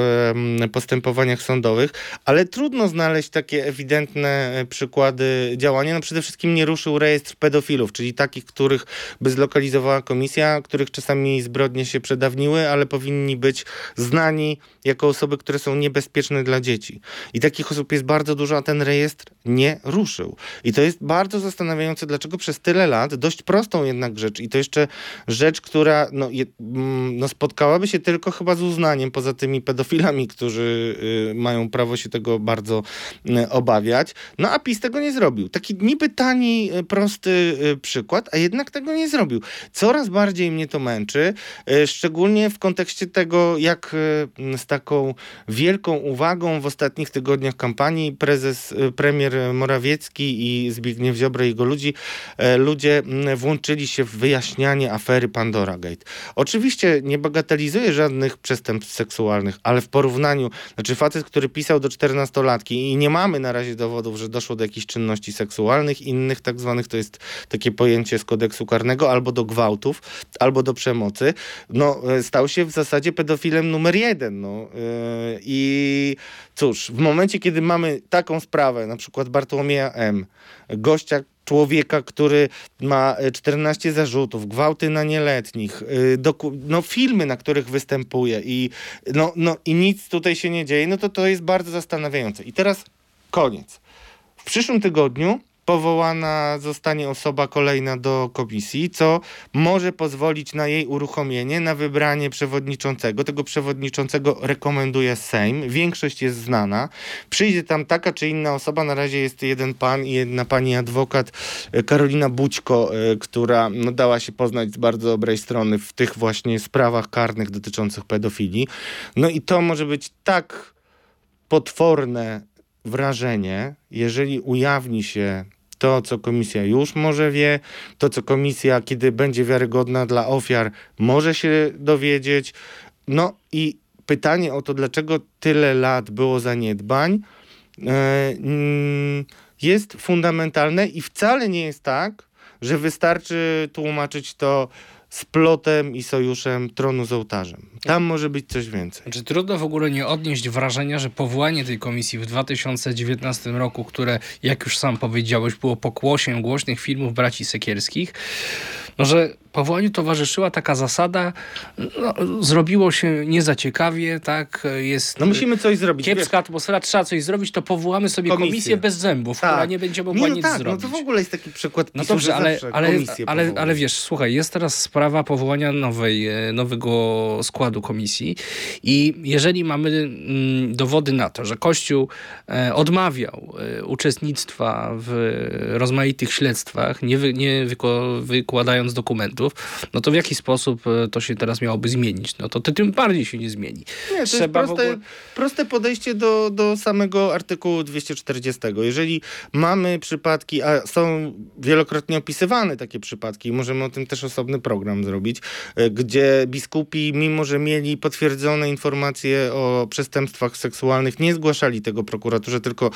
postępowaniach sądowych, ale trudno znaleźć takie ewidentne e, przykłady działania. No, przede wszystkim nie ruszył rejestr pedofilów, czyli takich, których by zlokalizowała komisja, których czasami zbrodnie się przedawniły, ale powinni być znani jako osoby, które są niebezpieczne dla dzieci. I takich osób jest bardzo dużo, a ten rejestr nie ruszył. I to jest bardzo zastanawiające, dlaczego przez tyle lat, dość prostą jednak rzecz, i to jeszcze rzecz, która no, je, mm, no, spotkałaby się tylko chyba z uznaniem, poza tymi pedofilami, którzy y, mają prawo się tego bardzo y, obawiać. No a PiS tego nie zrobił. Taki niby tani, y, prosty y, przykład, a jednak tego nie zrobił. Coraz bardziej mnie to męczy, y, szczególnie w kontekście tego, jak y, z taką wielką uwagą w ostatnich tygodniach kampanii prezes, y, premier Morawiecki i Zbigniew Ziobro i jego ludzi, e, ludzie włączyli się w wyjaśnianie afery Pandora Gate. Oczywiście nie bagatelizuję żadnych przestępstw seksualnych, ale w porównaniu, znaczy facet, który pisał do 14-latki i nie mamy na razie dowodów, że doszło do jakichś czynności seksualnych, innych tak zwanych, to jest takie pojęcie z kodeksu karnego, albo do gwałtów, albo do przemocy, no e, stał się w zasadzie pedofilem numer jeden. No. e, I cóż, w momencie, kiedy mamy taką sprawę, na przykład Bartłomieja M., gościa, człowieka, który ma e, 14 zarzutów, gwałty na nieletnich, doku- no, filmy, na których występuje i, no, no, i nic tutaj się nie dzieje, no to to jest bardzo zastanawiające. I teraz koniec. W przyszłym tygodniu powołana zostanie osoba kolejna do komisji, co może pozwolić na jej uruchomienie, na wybranie przewodniczącego. Tego przewodniczącego rekomenduje Sejm. Większość jest znana. Przyjdzie tam taka czy inna osoba. Na razie jest jeden pan i jedna pani adwokat, e, Karolina Bućko, e, która no, dała się poznać z bardzo dobrej strony w tych właśnie sprawach karnych dotyczących pedofilii. No i to może być tak potworne wrażenie, jeżeli ujawni się to, co komisja już może wie, to, co komisja, kiedy będzie wiarygodna dla ofiar, może się dowiedzieć. No i pytanie o to, dlaczego tyle lat było zaniedbań, e, mm, jest fundamentalne i wcale nie jest tak, że wystarczy tłumaczyć to splotem i sojuszem tronu z ołtarzem. Tam może być coś więcej. Znaczy, trudno w ogóle nie odnieść wrażenia, że powołanie tej komisji w 2019 roku, które, jak już sam powiedziałeś, było pokłosiem głośnych filmów braci Sekierskich, no, że powołaniu towarzyszyła taka zasada, no, zrobiło się nie za ciekawie, tak, jest No musimy coś zrobić. kiepska atmosfera, trzeba coś zrobić, to powołamy sobie Komisję. komisję bez zębów, która nie będzie mogła nie, no nic tak, zrobić. No to w ogóle jest taki przykład No dobrze, ale, ale, ale, ale wiesz, słuchaj, jest teraz sprawa powołania nowej, e, nowego składu komisji i jeżeli mamy mm, dowody na to, że Kościół e, odmawiał e, uczestnictwa w rozmaitych śledztwach, nie, wy, nie wyko, wykładając dokumentów, no to w jaki sposób e, to się teraz miałoby zmienić? No to, tym bardziej się nie zmieni. Nie, to Trzeba jest proste, ogóle- proste podejście do, do samego artykułu 240. Jeżeli mamy przypadki, a są wielokrotnie opisywane takie przypadki, możemy o tym też osobny program zrobić, e, gdzie biskupi, mimo że mieli potwierdzone informacje o przestępstwach seksualnych, nie zgłaszali tego prokuraturze, tylko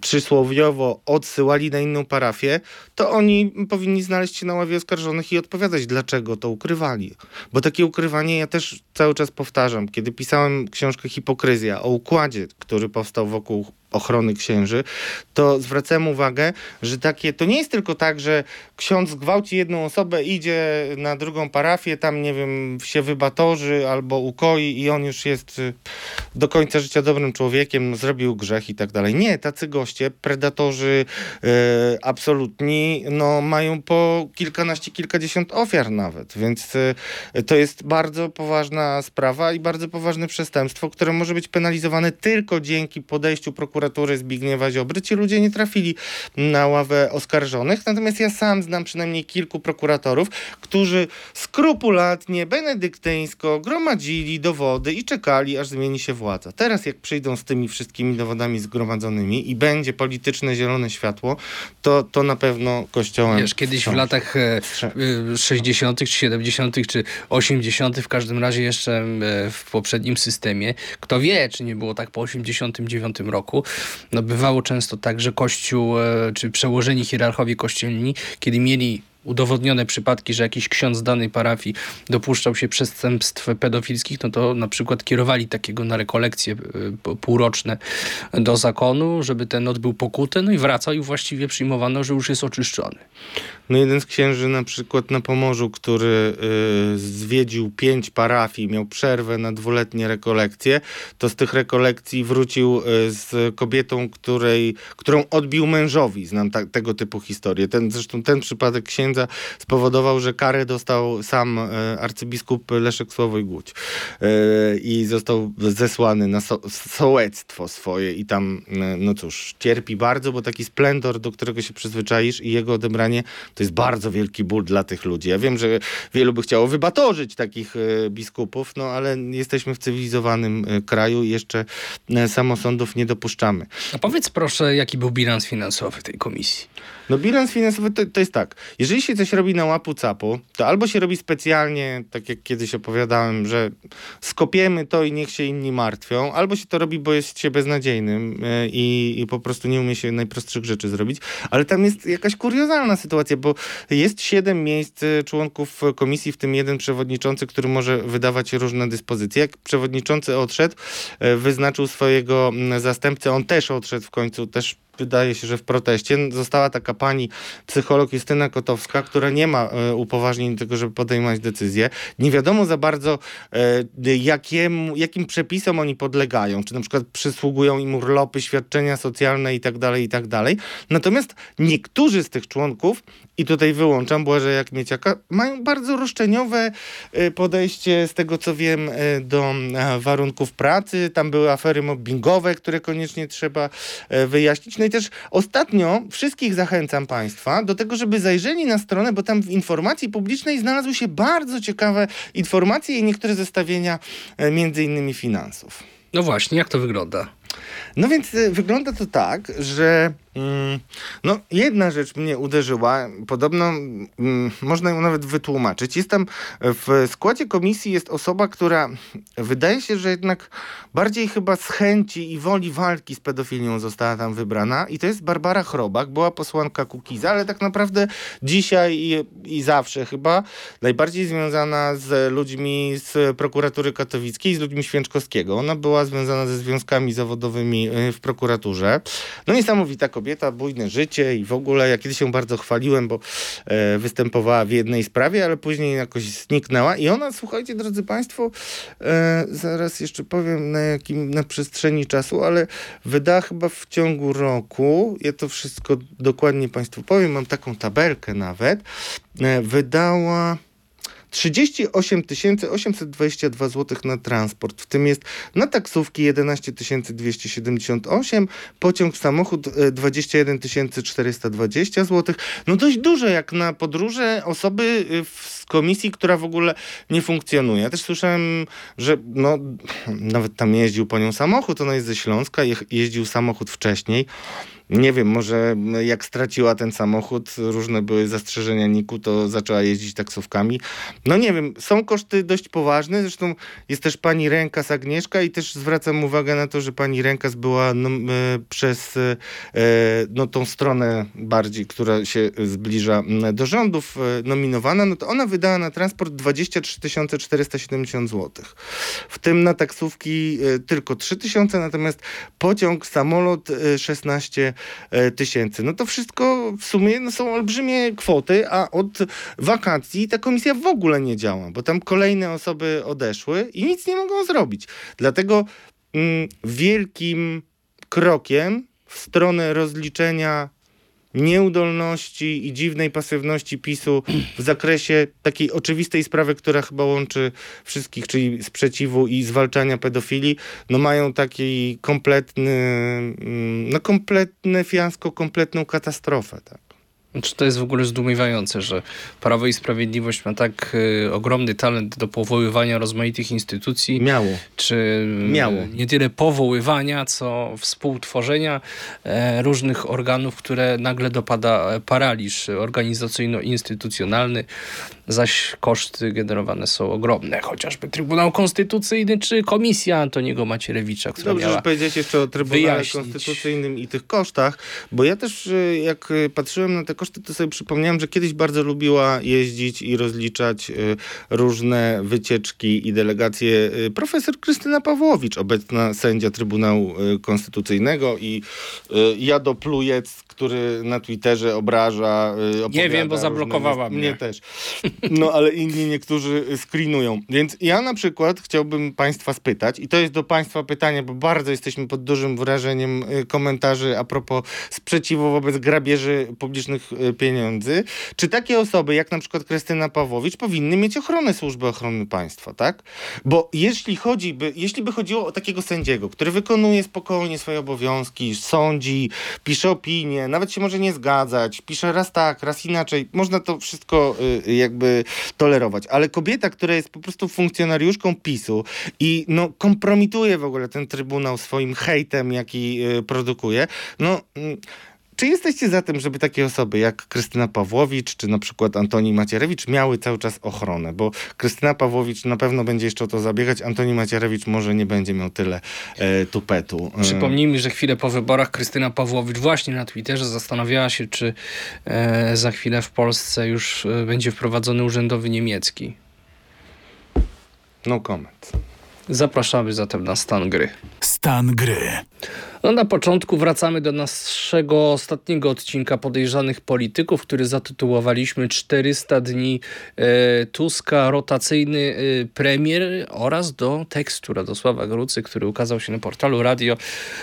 przysłowiowo odsyłali na inną parafię, to oni powinni znaleźć się na ławie oskarżonych i odpowiadać, dlaczego to ukrywali. Bo takie ukrywanie ja też cały czas powtarzam. Kiedy pisałem książkę Hipokryzja o układzie, który powstał wokół ochrony księży, to zwracałem uwagę, że takie, to nie jest tylko tak, że ksiądz gwałci jedną osobę, idzie na drugą parafię, tam nie wiem, się wybatorzy albo ukoi i on już jest y, do końca życia dobrym człowiekiem, zrobił grzech i tak dalej. Nie, tacy goście, predatorzy y, absolutni, no mają po kilkanaście, kilkadziesiąt ofiar nawet, więc y, to jest bardzo poważna sprawa i bardzo poważne przestępstwo, które może być penalizowane tylko dzięki podejściu prokuratury Zbigniewa Ziobry. Ci ludzie nie trafili na ławę oskarżonych, natomiast ja sam znam przynajmniej kilku prokuratorów, którzy skrupulatnie, benedyktyńsko gromadzili dowody i czekali, aż zmieni się władza. Teraz jak przyjdą z tymi wszystkimi dowodami zgromadzonymi i będzie polityczne zielone światło, to, to na pewno kościołem... Wiesz, kiedyś w wstrząśnie. latach e, Strze- e, 60., czy 70., czy 80., w każdym razie jeszcze e, w poprzednim systemie, kto wie, czy nie było tak po 89 roku, no bywało często tak, że Kościół, e, czy przełożeni hierarchowie kościelni, kiedy mieli udowodnione przypadki, że jakiś ksiądz danej parafii dopuszczał się przestępstw pedofilskich, no to na przykład kierowali takiego na rekolekcje e, półroczne do zakonu, żeby ten odbył pokutę, no i wracał i właściwie przyjmowano, że już jest oczyszczony. No jeden z księży na przykład na Pomorzu, który y, zwiedził pięć parafii, miał przerwę na dwuletnie rekolekcje, to z tych rekolekcji wrócił y, z kobietą, której, którą odbił mężowi. Znam ta, tego typu historię. Ten, zresztą ten przypadek księdza spowodował, że karę dostał sam y, arcybiskup Leszek Sławoj Głódź y, i został zesłany na so, sołectwo swoje i tam, y, no cóż, cierpi bardzo, bo taki splendor, do którego się przyzwyczaisz i jego odebranie to jest bardzo wielki ból dla tych ludzi. Ja wiem, że wielu by chciało wybatorzyć takich e, biskupów, no ale jesteśmy w cywilizowanym e, kraju i jeszcze e, samosądów nie dopuszczamy. A powiedz proszę, jaki był bilans finansowy tej komisji? No bilans finansowy to, to jest tak, jeżeli się coś robi na łapu capu, to albo się robi specjalnie, tak jak kiedyś opowiadałem, że skopiemy to i niech się inni martwią, albo się to robi, bo jest się beznadziejnym e, i, i po prostu nie umie się najprostszych rzeczy zrobić, ale tam jest jakaś kuriozalna sytuacja, bo jest siedem miejsc e, członków komisji, w tym jeden przewodniczący, który może wydawać różne dyspozycje. Jak przewodniczący odszedł, e, wyznaczył swojego mm, zastępcę, on też odszedł w końcu, też wydaje się, że w proteście została taka pani psycholog Justyna Kotowska, która nie ma e, upoważnień do tego, żeby podejmować decyzje. Nie wiadomo za bardzo, e, jakim, jakim przepisom oni podlegają, czy na przykład przysługują im urlopy, świadczenia socjalne i tak dalej, i tak. Natomiast niektórzy z tych członków, i tutaj wyłączam Błażeja Kmieciaka, mają bardzo roszczeniowe e, podejście, z tego co wiem, e, do e, warunków pracy. Tam były afery mobbingowe, które koniecznie trzeba e, wyjaśnić. No i też ostatnio wszystkich zachęcam Państwa do tego, żeby zajrzeli na stronę, bo tam w informacji publicznej znalazły się bardzo ciekawe informacje i niektóre zestawienia e, między innymi finansów. No właśnie, jak to wygląda? No więc y, wygląda to tak, że no, jedna rzecz mnie uderzyła. Podobno mm, można ją nawet wytłumaczyć. Jest tam w składzie komisji jest osoba, która wydaje się, że jednak bardziej chyba z chęci i woli walki z pedofilią została tam wybrana. I to jest Barbara Chrobak, była posłanka Kukiza, ale tak naprawdę dzisiaj i, i zawsze chyba najbardziej związana z ludźmi z prokuratury katowickiej, z ludźmi Święczkowskiego. Ona była związana ze związkami zawodowymi y, w prokuraturze. No niesamowita kobieta, bujne życie i w ogóle ja kiedyś się bardzo chwaliłem, bo e, występowała w jednej sprawie, ale później jakoś zniknęła i ona, słuchajcie drodzy państwo, e, zaraz jeszcze powiem na jakim, na przestrzeni czasu, ale wydała chyba w ciągu roku, ja to wszystko dokładnie państwu powiem, mam taką tabelkę nawet, e, wydała 38 822 zł na transport, w tym jest na taksówki 11 278, pociąg, samochód e, 21 420 zł. No dość dużo jak na podróże osoby y, z komisji, która w ogóle nie funkcjonuje. Ja też słyszałem, że no, nawet tam jeździł po nią samochód, ona jest ze Śląska, je, jeździł samochód wcześniej. Nie wiem, może jak straciła ten samochód, różne były zastrzeżenia Niku, to zaczęła jeździć taksówkami. No nie wiem, są koszty dość poważne, zresztą jest też pani Rękas Agnieszka i też zwracam uwagę na to, że pani Rękas była no, przez e, no, tą stronę bardziej, która się zbliża do rządów e, nominowana, no to ona wydała na transport 23 470 zł. W tym na taksówki e, tylko 3 tysiące, natomiast pociąg, samolot e, 16 e, tysięcy. No to wszystko w sumie no, są olbrzymie kwoty, a od wakacji ta komisja w ogóle nie działa, bo tam kolejne osoby odeszły i nic nie mogą zrobić. Dlatego mm, wielkim krokiem w stronę rozliczenia nieudolności i dziwnej pasywności PiSu w zakresie takiej oczywistej sprawy, która chyba łączy wszystkich, czyli sprzeciwu i zwalczania pedofilii, no mają taki kompletny, mm, no kompletne fiasko, kompletną katastrofę. Tak. Czy to jest w ogóle zdumiewające, że Prawo i Sprawiedliwość ma tak y, ogromny talent do powoływania rozmaitych instytucji, Miało. czy y, Miało. nie tyle powoływania, co współtworzenia e, różnych organów, które nagle dopada paraliż organizacyjno-instytucjonalny, zaś koszty generowane są ogromne, chociażby Trybunał Konstytucyjny czy Komisja Antoniego Macierewicza, która Dobrze, miała... że powiedziałeś jeszcze o Trybunale wyjaśnić. Konstytucyjnym i tych kosztach, bo ja też y, jak y, patrzyłem na te koszty, to sobie przypomniałem, że kiedyś bardzo lubiła jeździć i rozliczać y, różne wycieczki i delegacje profesor Krystyna Pawłowicz, obecna sędzia Trybunału Konstytucyjnego i Jado Plujec, który na Twitterze obraża, opowiada wiem, bo zablokowała mnie. Mnie też. No ale inni niektórzy screenują. Więc ja na przykład chciałbym Państwa spytać, i to jest do Państwa pytanie, bo bardzo jesteśmy pod dużym wrażeniem y, komentarzy a propos sprzeciwu wobec grabieży publicznych y, pieniędzy. Czy takie osoby, jak na przykład Krystyna Pawłowicz, powinny mieć ochronę Służby Ochrony Państwa, tak? Bo jeśli chodzi by, jeśli by chodziło o takiego sędziego, który wykonuje spokojnie swoje obowiązki, sądzi, pisze opinie, nawet się może nie zgadzać, pisze raz tak, raz inaczej, można to wszystko y, jakby tolerować, ale kobieta, która jest po prostu funkcjonariuszką PiSu i no kompromituje w ogóle ten trybunał swoim hejtem, jaki y, produkuje, no... czy jesteście za tym, żeby takie osoby jak Krystyna Pawłowicz, czy na przykład Antoni Macierewicz miały cały czas ochronę? Bo Krystyna Pawłowicz na pewno będzie jeszcze o to zabiegać, Antoni Macierewicz może nie będzie miał tyle e, tupetu. E, Przypomnijmy, że chwilę po wyborach Krystyna Pawłowicz właśnie na Twitterze zastanawiała się, czy e, za chwilę w Polsce już e, będzie wprowadzony urzędowy niemiecki. No comment. Zapraszamy zatem na stan gry. Stan gry. No na początku wracamy do naszego ostatniego odcinka podejrzanych polityków, który zatytułowaliśmy 400 dni e, Tuska, rotacyjny e, premier oraz do tekstu Radosława Grucy, który ukazał się na portalu radio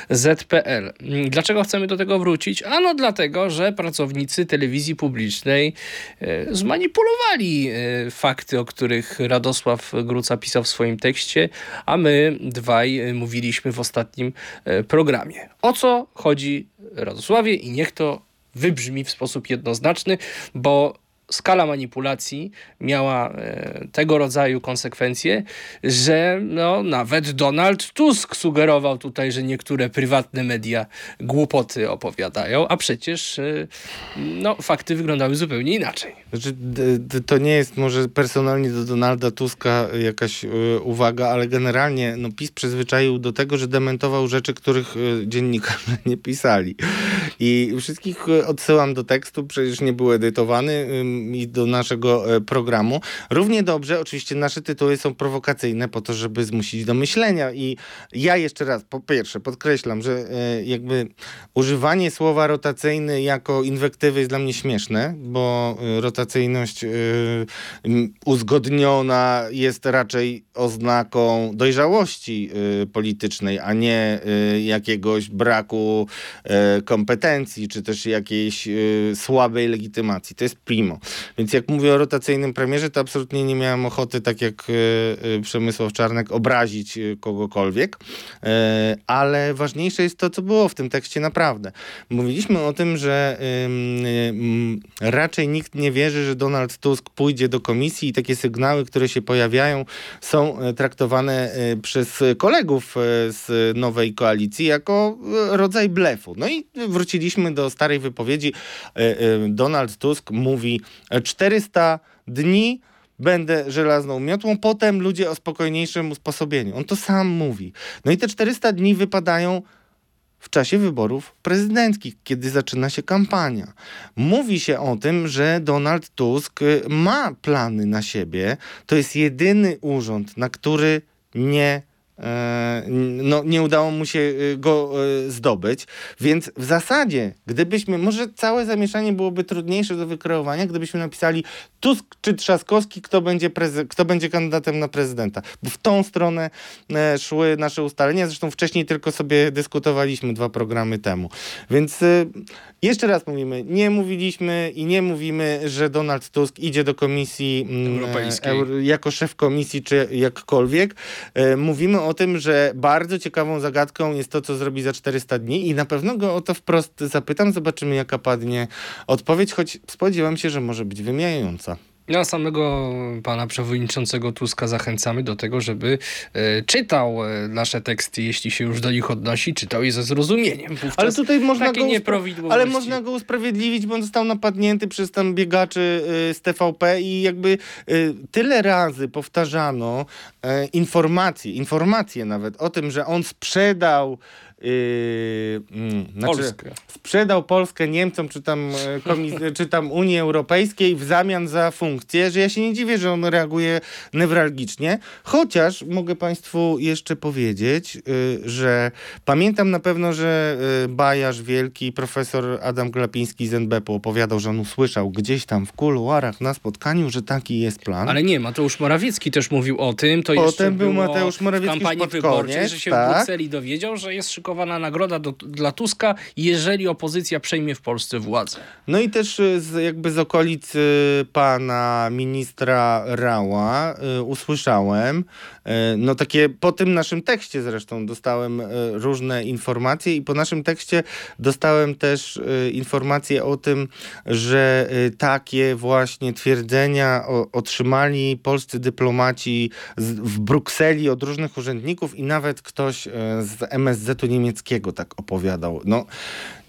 ZPL. Dlaczego chcemy do tego wrócić? Ano dlatego, że pracownicy telewizji publicznej e, zmanipulowali e, fakty, o których Radosław Gruca pisał w swoim tekście, a my dwaj e, mówiliśmy w ostatnim e, programie. O co chodzi Radosławie i niech to wybrzmi w sposób jednoznaczny, bo skala manipulacji miała e, tego rodzaju konsekwencje, że no, nawet Donald Tusk sugerował tutaj, że niektóre prywatne media głupoty opowiadają, a przecież e, no, fakty wyglądały zupełnie inaczej. Znaczy, to nie jest może personalnie do Donalda Tuska jakaś y, uwaga, ale generalnie no, PiS przyzwyczaił do tego, że dementował rzeczy, których dziennikarze nie pisali. I wszystkich odsyłam do tekstu, przecież nie był edytowany i do naszego e, programu. Równie dobrze, oczywiście nasze tytuły są prowokacyjne po to, żeby zmusić do myślenia i ja jeszcze raz, po pierwsze, podkreślam, że e, jakby używanie słowa rotacyjny jako inwektywy jest dla mnie śmieszne, bo e, rotacyjność uzgodniona jest raczej oznaką dojrzałości politycznej, a nie jakiegoś braku kompetencji, czy też jakiejś słabej legitymacji. To jest primo. Więc jak mówię o rotacyjnym premierze, to absolutnie nie miałem ochoty, tak jak e, e, Przemysław Czarnek, obrazić e, kogokolwiek. Ale ważniejsze jest to, co było w tym tekście naprawdę. Mówiliśmy o tym, że raczej nikt nie wierzy, że Donald Tusk pójdzie do komisji i takie sygnały, które się pojawiają, są traktowane przez kolegów z nowej koalicji jako rodzaj blefu. No i wróciliśmy do starej wypowiedzi. Donald Tusk mówi 400 dni będę żelazną miotłą, potem ludzie o spokojniejszym usposobieniu. On to sam mówi. No i te 400 dni wypadają w czasie wyborów prezydenckich, kiedy zaczyna się kampania. Mówi się o tym, że Donald Tusk ma plany na siebie. To jest jedyny urząd, na który nie, no, nie udało mu się y, go e, zdobyć. Więc w zasadzie, gdybyśmy, może całe zamieszanie byłoby trudniejsze do wykreowania, gdybyśmy napisali Tusk czy Trzaskowski, kto będzie, kto będzie kandydatem na prezydenta. Bo w tą stronę e, szły nasze ustalenia. Zresztą wcześniej tylko sobie dyskutowaliśmy dwa programy temu. Więc e, jeszcze raz mówimy, nie mówiliśmy i nie mówimy, że Donald Tusk idzie do komisji mm, Europejskiej. euro- jako szef komisji czy jakkolwiek. E, mówimy o tym, że bardzo ciekawą zagadką jest to, co zrobi za 400 dni i na pewno go o to wprost zapytam. Zobaczymy, jaka padnie odpowiedź, choć spodziewam się, że może być wymijająca. Ja samego pana przewodniczącego Tuska zachęcamy do tego, żeby e, czytał e, nasze teksty, jeśli się już do nich odnosi, czytał je ze zrozumieniem. Wówczas Ale tutaj można go. Ale można go usprawiedliwić, bo on został napadnięty przez tam biegaczy y, z TVP i jakby y, tyle razy powtarzano y, informacje, informacje nawet o tym, że on sprzedał y, mm, znaczy, Polskę. sprzedał Polskę Niemcom czy tam, e, komis- czy tam Unii Europejskiej w zamian za funkcję, że ja się nie dziwię, że on reaguje newralgicznie. Chociaż mogę Państwu jeszcze powiedzieć, y, że pamiętam na pewno, że y, Bajarz Wielki, profesor Adam Glapiński z NBP opowiadał, że on usłyszał gdzieś tam w kuluarach na spotkaniu, że taki jest plan. Ale nie, Mateusz Morawiecki też mówił o tym. To Potem był Mateusz Morawiecki w kampanii wyborczej, że się tak. w Brukseli dowiedział, że jest nagroda do, dla Tuska, jeżeli opozycja przejmie w Polsce władzę. No i też y, z, jakby z okolic pana ministra Rała y, usłyszałem, no takie po tym naszym tekście zresztą dostałem y, różne informacje i po naszym tekście dostałem też y, informacje o tym, że takie właśnie twierdzenia otrzymali polscy dyplomaci w Brukseli od różnych urzędników i nawet ktoś z MSZ-u niemieckiego tak opowiadał. No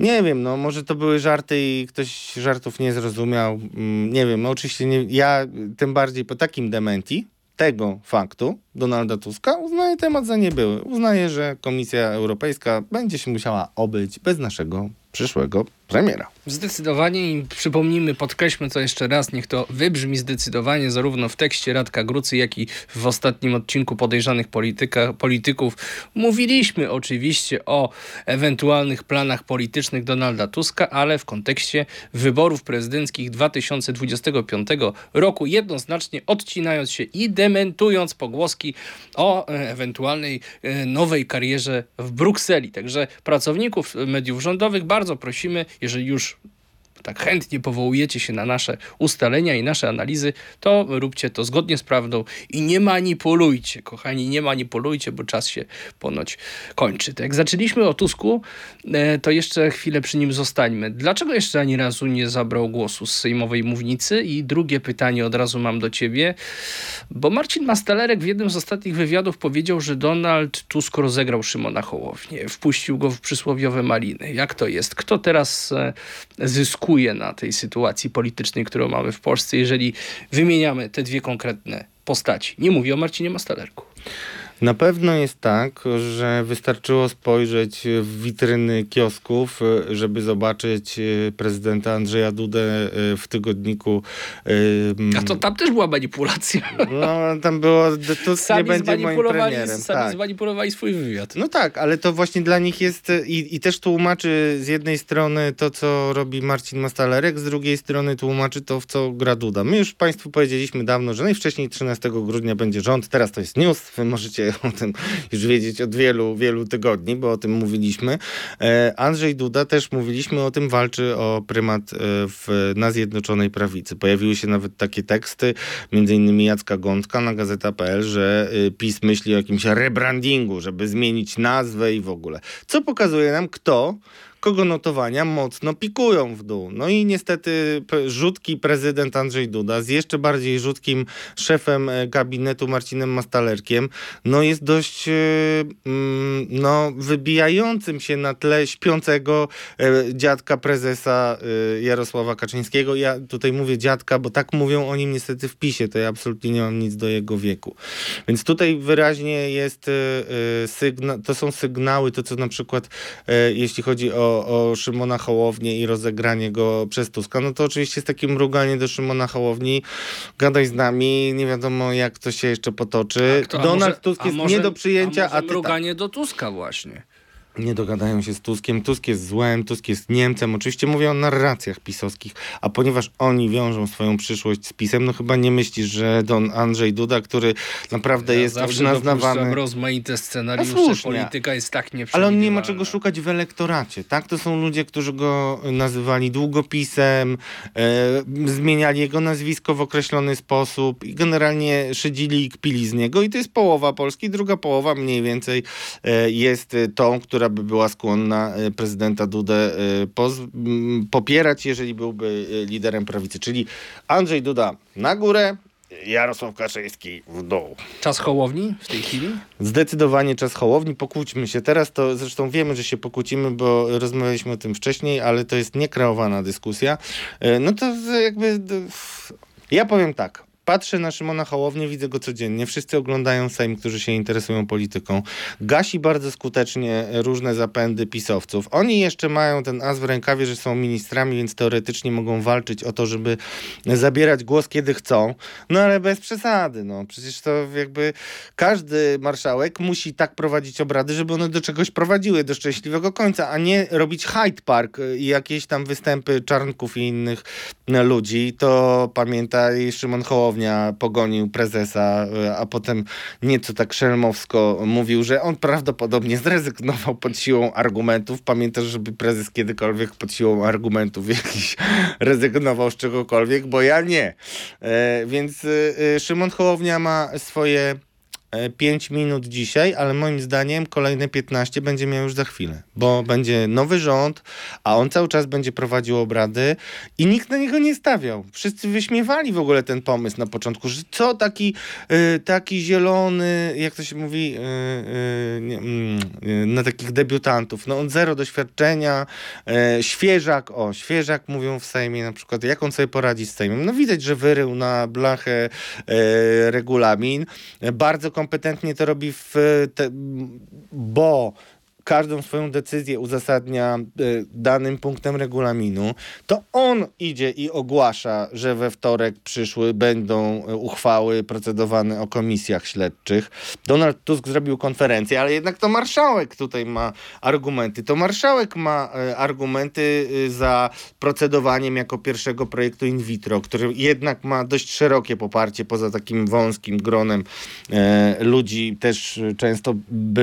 nie wiem, no może to były żarty i ktoś żartów nie zrozumiał. Mm, Nie wiem, no oczywiście nie, ja tym bardziej po takim dementi tego faktu Donalda Tuska uznaję temat za niebyły. Uznaję, że Komisja Europejska będzie się musiała obyć bez naszego przyszłego premiera. Zdecydowanie i przypomnijmy, podkreślmy to jeszcze raz, niech to wybrzmi zdecydowanie zarówno w tekście Radka Grucy, jak i w ostatnim odcinku podejrzanych polityka, polityków. Mówiliśmy oczywiście o ewentualnych planach politycznych Donalda Tuska, ale w kontekście wyborów prezydenckich 2025 roku, jednoznacznie odcinając się i dementując pogłoski o e, ewentualnej e, nowej karierze w Brukseli. Także pracowników mediów rządowych bardzo prosimy, jeżeli już tak chętnie powołujecie się na nasze ustalenia i nasze analizy, to róbcie to zgodnie z prawdą i nie manipulujcie, kochani, nie manipulujcie, bo czas się ponoć kończy. Tak jak zaczęliśmy o Tusku, e, to jeszcze chwilę przy nim zostańmy. Dlaczego jeszcze ani razu nie zabrał głosu z sejmowej mównicy? I drugie pytanie od razu mam do ciebie, bo Marcin Mastalerek w jednym z ostatnich wywiadów powiedział, że Donald Tusk rozegrał Szymona Hołownię, wpuścił go w przysłowiowe maliny. Jak to jest? Kto teraz e, na tej sytuacji politycznej, którą mamy w Polsce, jeżeli wymieniamy te dwie konkretne postaci? Nie mówię o Marcinie Mastalerku. Na pewno jest tak, że wystarczyło spojrzeć w witryny kiosków, y, żeby zobaczyć y, prezydenta Andrzeja Dudę y, w tygodniku. A to tam też była manipulacja. No, tam było, nie Sami będzie moim zmanipulowali, premierem. sami Tak. zmanipulowali swój wywiad. No tak, ale to właśnie dla nich jest i, i też tłumaczy z jednej strony to, co robi Marcin Mastalerek, z drugiej strony tłumaczy to, w co gra Duda. My już Państwu powiedzieliśmy dawno, że najwcześniej 13 grudnia będzie rząd, teraz to jest news, wy możecie o tym już wiedzieć od wielu, wielu tygodni, bo o tym mówiliśmy. E, Andrzej Duda też mówiliśmy o tym, walczy o prymat e, w, na Zjednoczonej Prawicy. Pojawiły się nawet takie teksty, między innymi Jacka Gądka na gazeta.pl, że e, PiS myśli o jakimś rebrandingu, żeby zmienić nazwę i w ogóle. Co pokazuje nam, kto kogo notowania mocno pikują w dół. No i niestety rzutki prezydent Andrzej Duda z jeszcze bardziej rzutkim szefem e, gabinetu Marcinem Mastalerkiem, no jest dość e, mm, no, wybijającym się na tle śpiącego e, dziadka prezesa Jarosława Kaczyńskiego. Ja tutaj mówię dziadka, bo tak mówią o nim niestety w PiSie, to ja absolutnie nie mam nic do jego wieku. Więc tutaj wyraźnie jest sygna- to są sygnały, to co na przykład jeśli chodzi o o, Szymona Hołownię i rozegranie go przez Tuska, no to oczywiście jest takie mruganie do Szymona Hołowni, gadaj z nami, nie wiadomo jak to się jeszcze potoczy. Kto, Donald może, Tusk jest może, nie do przyjęcia, a, a ty mruganie tak. do Tuska właśnie nie dogadają się z Tuskiem. Tusk jest złem, Tusk jest Niemcem. Oczywiście mówię o narracjach pisowskich, a ponieważ oni wiążą swoją przyszłość z pisem, no chyba nie myślisz, że Don Andrzej Duda, który naprawdę ja jest zawsze naznawany... rozmaite scenariusze, słusznie. polityka jest tak Ale on nie ma czego szukać w elektoracie, tak? To są ludzie, którzy go nazywali długopisem, e, zmieniali jego nazwisko w określony sposób i generalnie szydzili i kpili z niego i to jest połowa Polski, druga połowa mniej więcej e, jest tą, która by była skłonna e, prezydenta Dudę e, popierać, jeżeli byłby e, liderem prawicy. Czyli Andrzej Duda na górę, Jarosław Kaczyński w dół. Czas Hołowni w tej chwili? Zdecydowanie czas Hołowni. Pokłóćmy się teraz. To zresztą wiemy, że się pokłócimy, bo rozmawialiśmy o tym wcześniej, ale to jest niekreowana dyskusja. No to jakby... Ja powiem tak. Patrzę na Szymona Hołownię, widzę go codziennie. Wszyscy oglądają Sejm, którzy się interesują polityką. Gasi bardzo skutecznie różne zapędy pisowców. Oni jeszcze mają ten as w rękawie, że są ministrami, więc teoretycznie mogą walczyć o to, żeby zabierać głos kiedy chcą. No ale bez przesady. No. Przecież to jakby każdy marszałek musi tak prowadzić obrady, żeby one do czegoś prowadziły, do szczęśliwego końca, a nie robić Hyde Park i jakieś tam występy czarnków i innych ludzi. To pamiętaj Szymon Hołownia pogonił prezesa, e, a potem nieco tak szelmowsko mówił, że on prawdopodobnie zrezygnował pod siłą argumentów. Pamiętasz, żeby prezes kiedykolwiek pod siłą argumentów jakiś rezygnował z czegokolwiek, bo ja nie. E, więc e, Szymon Hołownia ma swoje 5 minut dzisiaj, ale moim zdaniem kolejne 15 będzie miał już za chwilę, bo będzie nowy rząd, a on cały czas będzie prowadził obrady i nikt na niego nie stawiał. Wszyscy wyśmiewali w ogóle ten pomysł na początku, że co taki, y, taki zielony, jak to się mówi, nie, y, na takich debiutantów. No on zero doświadczenia, świeżak, o, świeżak mówią w Sejmie na przykład, jak on sobie poradzi z Sejmem. No widać, że wyrył na blachę regulamin, bardzo kompetentnie to robi w te, bo każdą swoją decyzję uzasadnia e, danym punktem regulaminu, to on idzie i ogłasza, że we wtorek przyszły będą e, uchwały procedowane o komisjach śledczych. Donald Tusk zrobił konferencję, ale jednak to marszałek tutaj ma argumenty. To marszałek ma e, argumenty za procedowaniem jako pierwszego projektu in vitro, który jednak ma dość szerokie poparcie poza takim wąskim gronem ludzi, też często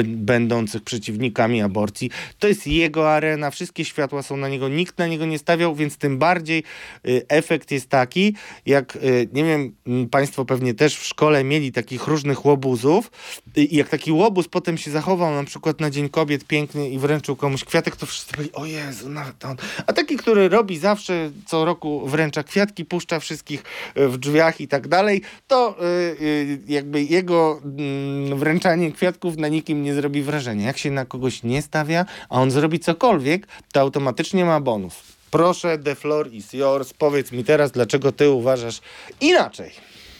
będących przeciwnikami aborcji. To jest jego arena, wszystkie światła są na niego, nikt na niego nie stawiał, więc tym bardziej y, efekt jest taki, jak y, nie wiem, państwo pewnie też w szkole mieli takich różnych łobuzów i jak taki łobuz potem się zachował na przykład na Dzień Kobiet pięknie i wręczył komuś kwiatek, to wszyscy byli, o Jezu, nawet on. A taki, który robi zawsze co roku wręcza kwiatki, puszcza wszystkich y, w drzwiach i tak dalej, to jakby jego mm, wręczanie kwiatków na nikim nie zrobi wrażenia. Jak się na kogoś nie stawia, a on zrobi cokolwiek, to automatycznie ma bonus. Proszę, the floor is yours. Powiedz mi teraz, dlaczego ty uważasz inaczej.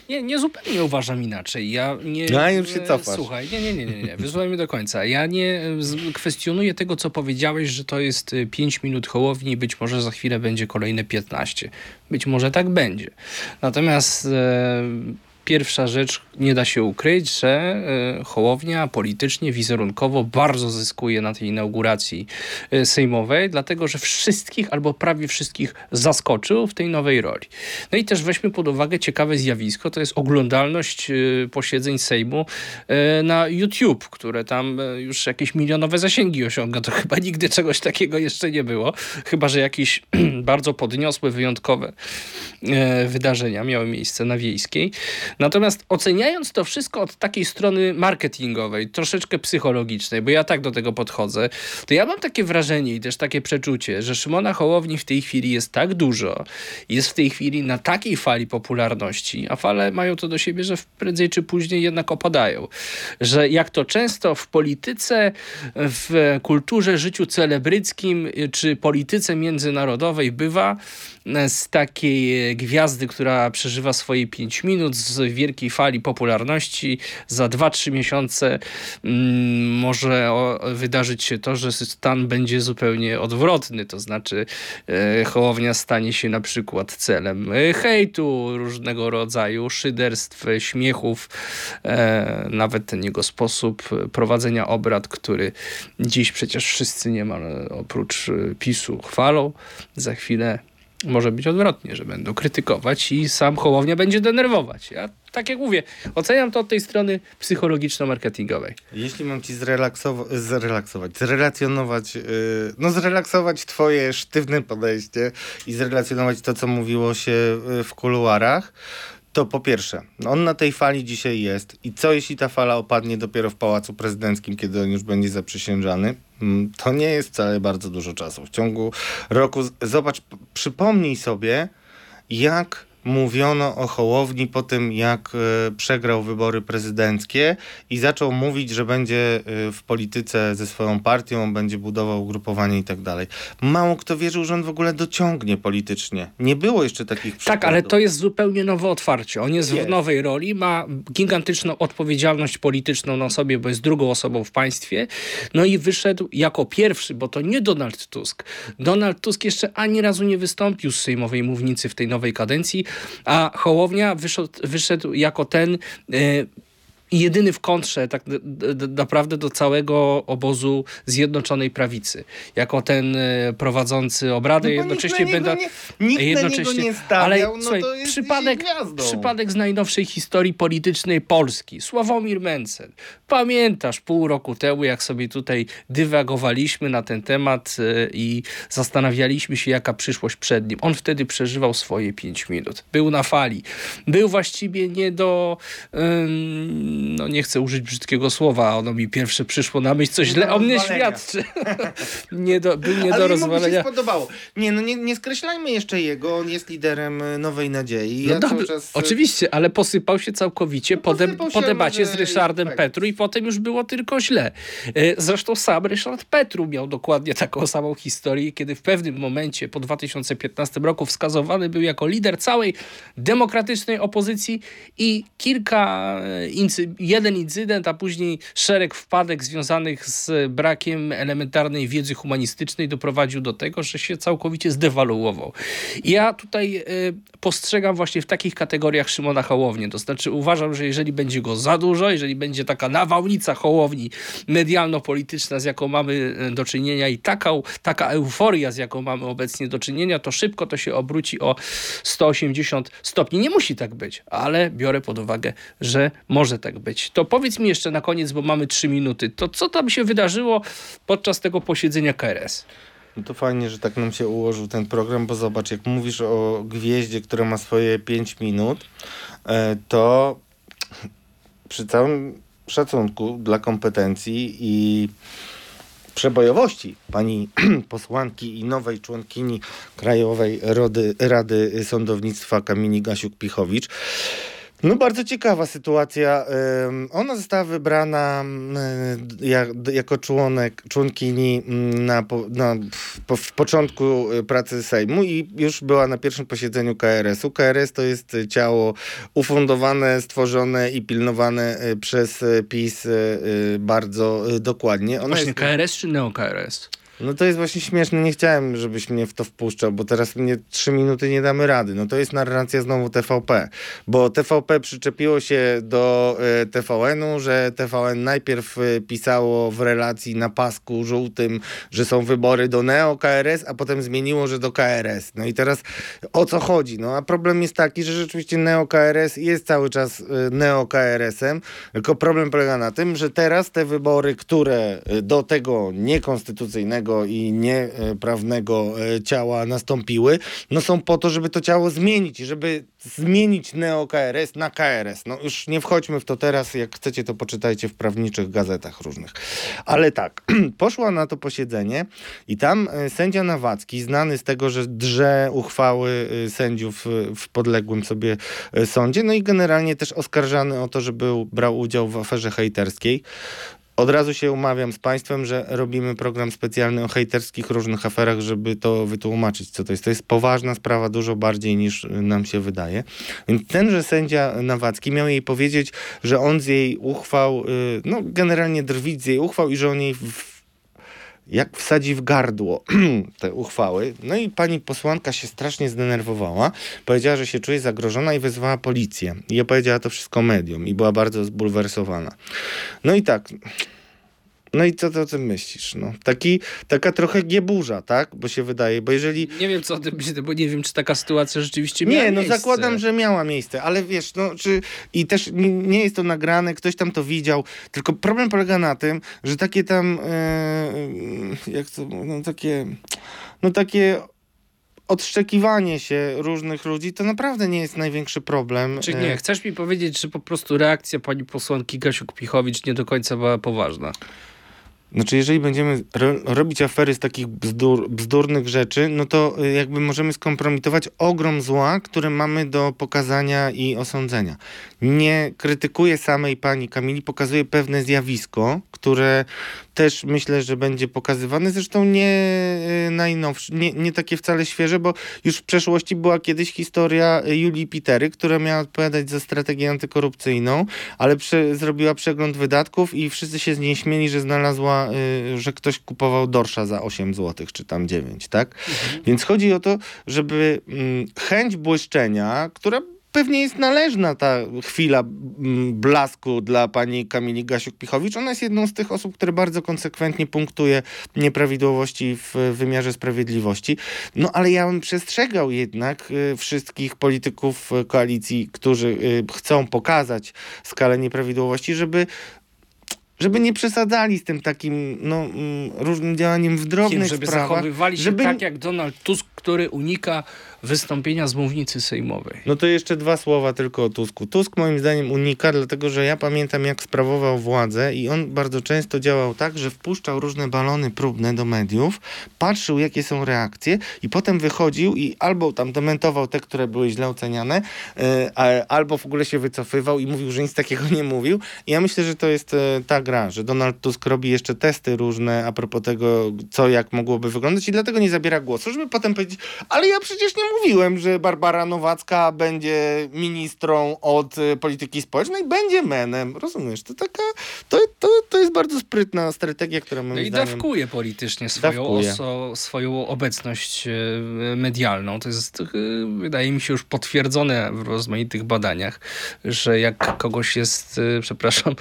Nie, nie zupełnie uważam inaczej. Ja nie. No, już się e, cofasz. Słuchaj, nie, nie, nie, nie, nie. Wysłuchaj mnie do końca. Ja nie e, kwestionuję tego, co powiedziałeś, że to jest 5 e, minut hołowni i być może za chwilę będzie kolejne 15. Być może tak będzie. Natomiast. E, Pierwsza rzecz, nie da się ukryć, że y, Hołownia politycznie, wizerunkowo bardzo zyskuje na tej inauguracji y, sejmowej, dlatego że wszystkich albo prawie wszystkich zaskoczył w tej nowej roli. No i też weźmy pod uwagę ciekawe zjawisko, to jest oglądalność y, posiedzeń Sejmu na YouTube, które tam już jakieś milionowe zasięgi osiąga. To chyba nigdy czegoś takiego jeszcze nie było, chyba że jakieś bardzo podniosłe, wyjątkowe wydarzenia miały miejsce na Wiejskiej. Natomiast oceniając to wszystko od takiej strony marketingowej, troszeczkę psychologicznej, bo ja tak do tego podchodzę, to ja mam takie wrażenie i też takie przeczucie, że Szymona Hołowni w tej chwili jest tak dużo, jest w tej chwili na takiej fali popularności, a fale mają to do siebie, że prędzej czy później jednak opadają. Że jak to często w polityce, w kulturze, życiu celebryckim czy polityce międzynarodowej bywa, z takiej gwiazdy, która przeżywa swoje 5 minut, z wielkiej fali popularności, za 2-3 miesiące mm, może wydarzyć się to, że stan będzie zupełnie odwrotny, to znaczy e, Hołownia stanie się na przykład celem hejtu, różnego rodzaju szyderstw, śmiechów, e, nawet ten jego sposób prowadzenia obrad, który dziś przecież wszyscy niemal oprócz PiSu chwalą, za chwilę może być odwrotnie, że będą krytykować i sam Hołownia będzie denerwować. Ja tak jak mówię, oceniam to od tej strony psychologiczno-marketingowej. Jeśli mam ci zrelaksować, zrelaksować, zrelacjonować, yy, no zrelaksować twoje sztywne podejście i zrelacjonować to, co mówiło się y, w kuluarach, to po pierwsze, on na tej fali dzisiaj jest i co jeśli ta fala opadnie dopiero w Pałacu Prezydenckim, kiedy on już będzie zaprzysiężany? Mm, to nie jest wcale bardzo dużo czasu. W ciągu roku, zobacz, przypomnij sobie, jak mówiono o Hołowni po tym, jak e, przegrał wybory prezydenckie i zaczął mówić, że będzie e, w polityce ze swoją partią, będzie budował ugrupowanie i tak dalej. Mało kto wierzył, że on w ogóle dociągnie politycznie. Nie było jeszcze takich przykładów. Tak, ale to jest zupełnie nowe otwarcie. On jest, jest, w nowej roli, ma gigantyczną odpowiedzialność polityczną na sobie, bo jest drugą osobą w państwie. No i wyszedł jako pierwszy, bo to nie Donald Tusk. Donald Tusk jeszcze ani razu nie wystąpił z sejmowej mównicy w tej nowej kadencji a Hołownia wyszedł, wyszedł jako ten e, jedyny w kontrze tak naprawdę do całego obozu Zjednoczonej Prawicy. Jako ten e, prowadzący obrady, no jednocześnie będą... Nikt jednocześnie, nie stawiał, ale no słuchaj, przypadek, przypadek z najnowszej historii politycznej Polski. Sławomir Mencen. Pamiętasz pół roku temu, jak sobie tutaj dywagowaliśmy na ten temat e, i zastanawialiśmy się, jaka przyszłość przed nim. On wtedy przeżywał swoje pięć minut. Był na fali. Był właściwie nie do no nie chcę użyć brzydkiego słowa, ono mi pierwsze przyszło na myśl, coś źle o mnie świadczy. nie do, był nie Ale do rozwalenia. się spodobało. Nie, no nie, nie skreślajmy jeszcze jego, on jest liderem e, Nowej Nadziei. Ja no czas... Oczywiście, ale posypał się całkowicie no, po, de po debacie z Ryszardem tak. Petru i potem już było tylko źle. E, zresztą sam Ryszard Petru miał dokładnie taką samą historię, kiedy w pewnym momencie po 2015 roku wskazowany był jako lider całej demokratycznej opozycji i kilka incydentów jeden incydent, a później szereg wpadek związanych z brakiem elementarnej wiedzy humanistycznej doprowadził do tego, że się całkowicie zdewaluował. Ja tutaj y, postrzegam właśnie w takich kategoriach Szymona Hołownię. To znaczy uważam, że jeżeli będzie go za dużo, jeżeli będzie taka nawałnica Hołowni medialno-polityczna, z jaką mamy y, do czynienia i taka, taka euforia, z jaką mamy obecnie do czynienia, to szybko to się obróci o 180 stopni. Nie musi tak być, ale biorę pod uwagę, że może tak być. To powiedz mi jeszcze na koniec, bo mamy trzy minuty, to co tam się wydarzyło podczas tego posiedzenia KRS? No to fajnie, że tak nam się ułożył ten program, bo zobacz, jak mówisz o gwieździe, która ma swoje 5 minut, e, to przy całym szacunku dla kompetencji i przebojowości pani posłanki i nowej członkini Krajowej Rady, Rady Sądownictwa Kamini Gasiuk-Pichowicz, no bardzo ciekawa sytuacja. Ona została wybrana jako członek, członkini na, na, w początku y, pracy Sejmu i już była na pierwszym posiedzeniu KRS-u. KRS to jest ciało ufundowane, stworzone i pilnowane y, przez PiS y, bardzo dokładnie. Ona Właśnie jest... KRS czy neo-KRS? No to jest właśnie śmieszne. Nie chciałem, żebyś mnie w to wpuszczał, bo teraz mnie trzy minuty nie damy rady. No to jest narracja znowu TVP, bo TVP przyczepiło się do e, TVN-u, że TVN najpierw e, pisało w relacji na pasku żółtym, że są wybory do Neo-KRS, a potem zmieniło, że do KRS. No i teraz o co chodzi? No a problem jest taki, że rzeczywiście Neo-KRS jest cały czas e, Neo-KRS-em, tylko problem polega na tym, że teraz te wybory, które do tego niekonstytucyjnego i nieprawnego e, ciała nastąpiły, no są po to, żeby to ciało zmienić, żeby zmienić Neo-KRS na KRS. No już nie wchodźmy w to teraz, jak chcecie to poczytajcie w prawniczych gazetach różnych. Ale tak, poszła na to posiedzenie i tam e, sędzia Nawacki, znany z tego, że drze uchwały e, sędziów w podległym sobie sądzie, no i generalnie też oskarżany o to, że był, brał udział w aferze hejterskiej. Od razu się umawiam z Państwem, że robimy program specjalny o hejterskich różnych aferach, żeby to wytłumaczyć, co to jest. To jest poważna sprawa, dużo bardziej niż nam się wydaje. Więc tenże sędzia Nawacki miał jej powiedzieć, że on z jej uchwał, y, no generalnie drwić z jej uchwał i że on jej w, jak wsadzi w gardło te uchwały. No i pani posłanka się strasznie zdenerwowała. Powiedziała, że się czuje zagrożona i wezwała policję. I opowiedziała to wszystko medium i była bardzo zbulwersowana. No i tak. No i co ty o tym myślisz? No, taki, taka trochę gieburza, tak? Bo się wydaje, bo jeżeli... Nie wiem, co o tym myślę, bo nie wiem, czy taka sytuacja rzeczywiście miała Nie, no miejsce. zakładam, że miała miejsce, ale wiesz, no czy i też nie, jest to nagrane, ktoś tam to widział, tylko problem polega na tym, że takie tam e, jak to, no takie no takie odszczekiwanie się różnych ludzi, to naprawdę nie jest największy problem. Czy E, nie? Chcesz mi powiedzieć, że po prostu reakcja pani posłanki Gasiuk-Pichowicz nie do końca była poważna? Znaczy, jeżeli będziemy ro robić afery z takich bzdur, bzdurnych rzeczy, no to y, jakby możemy skompromitować ogrom zła, które mamy do pokazania i osądzenia. Nie krytykuję samej pani Kamili, pokazuję pewne zjawisko, które też myślę, że będzie pokazywane. Zresztą nie y, najnowsze, nie, nie takie wcale świeże, bo już w przeszłości była kiedyś historia y, Julii Pitery, która miała odpowiadać za strategię antykorupcyjną, ale prze, zrobiła przegląd wydatków i wszyscy się z niej śmieli, że znalazła, y, że ktoś kupował dorsza za 8 zł, czy tam 9, tak? Więc chodzi o to, żeby mm, chęć błyszczenia, która pewnie jest należna ta chwila blasku dla pani Kamili Gasiuk-Pichowicz. Ona jest jedną z tych osób, które bardzo konsekwentnie punktuje nieprawidłowości w wymiarze sprawiedliwości. No ale ja bym przestrzegał jednak y, wszystkich polityków y, koalicji, którzy y, chcą pokazać skalę nieprawidłowości, żeby żeby nie przesadzali z tym takim no, mm, różnym działaniem w drobnych żeby sprawach. zachowywali się żeby- tak jak Donald Tusk, który unika wystąpienia z mównicy sejmowej. No to jeszcze dwa słowa tylko o Tusku. Tusk moim zdaniem unika, dlatego że ja pamiętam jak sprawował władzę i on bardzo często działał tak, że wpuszczał różne balony próbne do mediów, patrzył jakie są reakcje i potem wychodził i albo tam dementował te, które były źle oceniane, e, albo w ogóle się wycofywał i mówił, że nic takiego nie mówił. I ja myślę, że to jest e, ta gra, że Donald Tusk robi jeszcze testy różne a propos tego, co jak mogłoby wyglądać i dlatego nie zabiera głosu, żeby potem powiedzieć, ale ja przecież nie mówiłem, że Barbara Nowacka będzie ministrą od y, polityki społecznej, będzie menem. Rozumiesz? To taka, to, to, to jest bardzo sprytna strategia, która moim No i zdaniem... dawkuje politycznie swoją, Dawkuje. oso, swoją obecność e, medialną. To jest, e, wydaje mi się, już potwierdzone w rozmaitych badaniach, że jak kogoś jest, e, przepraszam,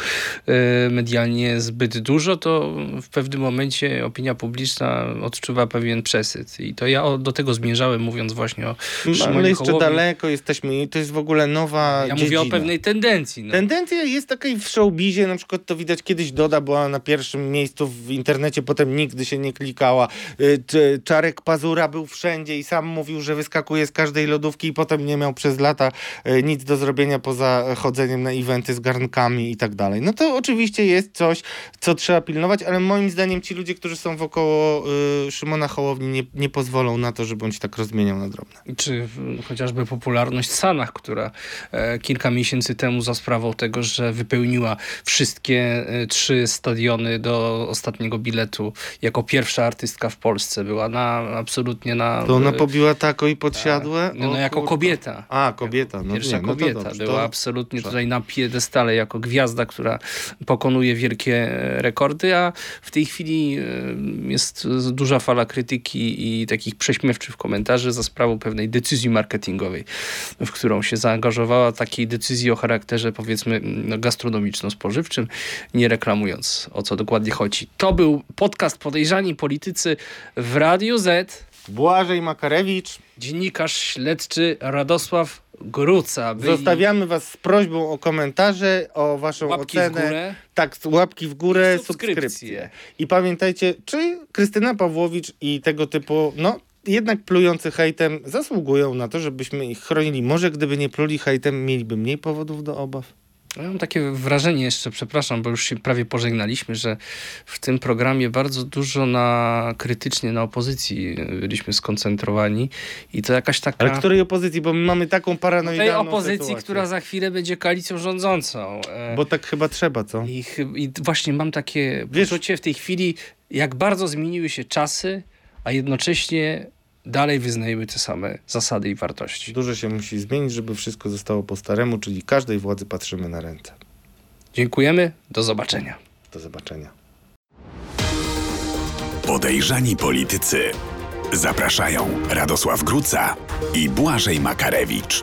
e, medialnie zbyt dużo, to w pewnym momencie opinia publiczna odczuwa pewien przesyt. I to ja do tego zmierzałem, mówiąc właśnie o Szymonie ale jeszcze Hołowni. daleko jesteśmy i to jest w ogóle nowa Ja dziedzina. mówię o pewnej tendencji. No. Tendencja jest takiej w showbizie, na przykład to widać kiedyś Doda była na pierwszym miejscu w internecie, potem nigdy się nie klikała. Y, Czarek Pazura był wszędzie i sam mówił, że wyskakuje z każdej lodówki i potem nie miał przez lata y, nic do zrobienia poza chodzeniem na eventy z garnkami i tak dalej. No to oczywiście jest coś, co trzeba pilnować, ale moim zdaniem ci ludzie, którzy są wokoło y, Szymona Hołowni nie, nie pozwolą na to, żeby on się tak rozmieniał na drobne. czy chociażby popularność Sanach, która e, kilka miesięcy temu za sprawą tego, że wypełniła wszystkie e, trzy stadiony do ostatniego biletu jako pierwsza artystka w Polsce. Była na absolutnie na... To ona e, pobiła tako i podsiadłe? no, no O jako kobieta. A, kobieta. No Pierwsza nie, no kobieta dobrze, była to- absolutnie tutaj na piedestale jako gwiazda, która pokonuje wielkie rekordy, a w tej chwili e, jest duża fala krytyki i takich prześmiewczych komentarzy za sprawą pewnej decyzji marketingowej, w którą się zaangażowała, takiej decyzji o charakterze powiedzmy no, gastronomiczno-spożywczym, nie reklamując o co dokładnie chodzi. To był podcast Podejrzani Politycy w Radiu Z. Błażej Makarewicz. Dziennikarz śledczy Radosław Gruca. Byli Zostawiamy was z prośbą o komentarze, o waszą łapki ocenę. w górę. Tak, łapki w górę, I subskrypcje. subskrypcje. I pamiętajcie, czy Krystyna Pawłowicz i tego typu, no jednak plujący hejtem zasługują na to, żebyśmy ich chronili. Może gdyby nie pluli hejtem, mieliby mniej powodów do obaw. Ja mam takie wrażenie jeszcze, przepraszam, bo już się prawie pożegnaliśmy, że w tym programie bardzo dużo na krytycznie na opozycji byliśmy skoncentrowani i to jakaś taka... Ale której opozycji? Bo my mamy taką paranoidalną tej opozycji, sytuację. która za chwilę będzie koalicją rządzącą. E, Bo tak chyba trzeba, co? I, I właśnie mam takie Wiesz- poczucie w tej chwili, jak bardzo zmieniły się czasy, a jednocześnie dalej wyznajemy te same zasady i wartości. Dużo się musi zmienić, żeby wszystko zostało po staremu, czyli każdej władzy patrzymy na ręce. Dziękujemy, do zobaczenia. Do zobaczenia. Podejrzani politycy. Zapraszają Radosław Gruca i Błażej Makarewicz.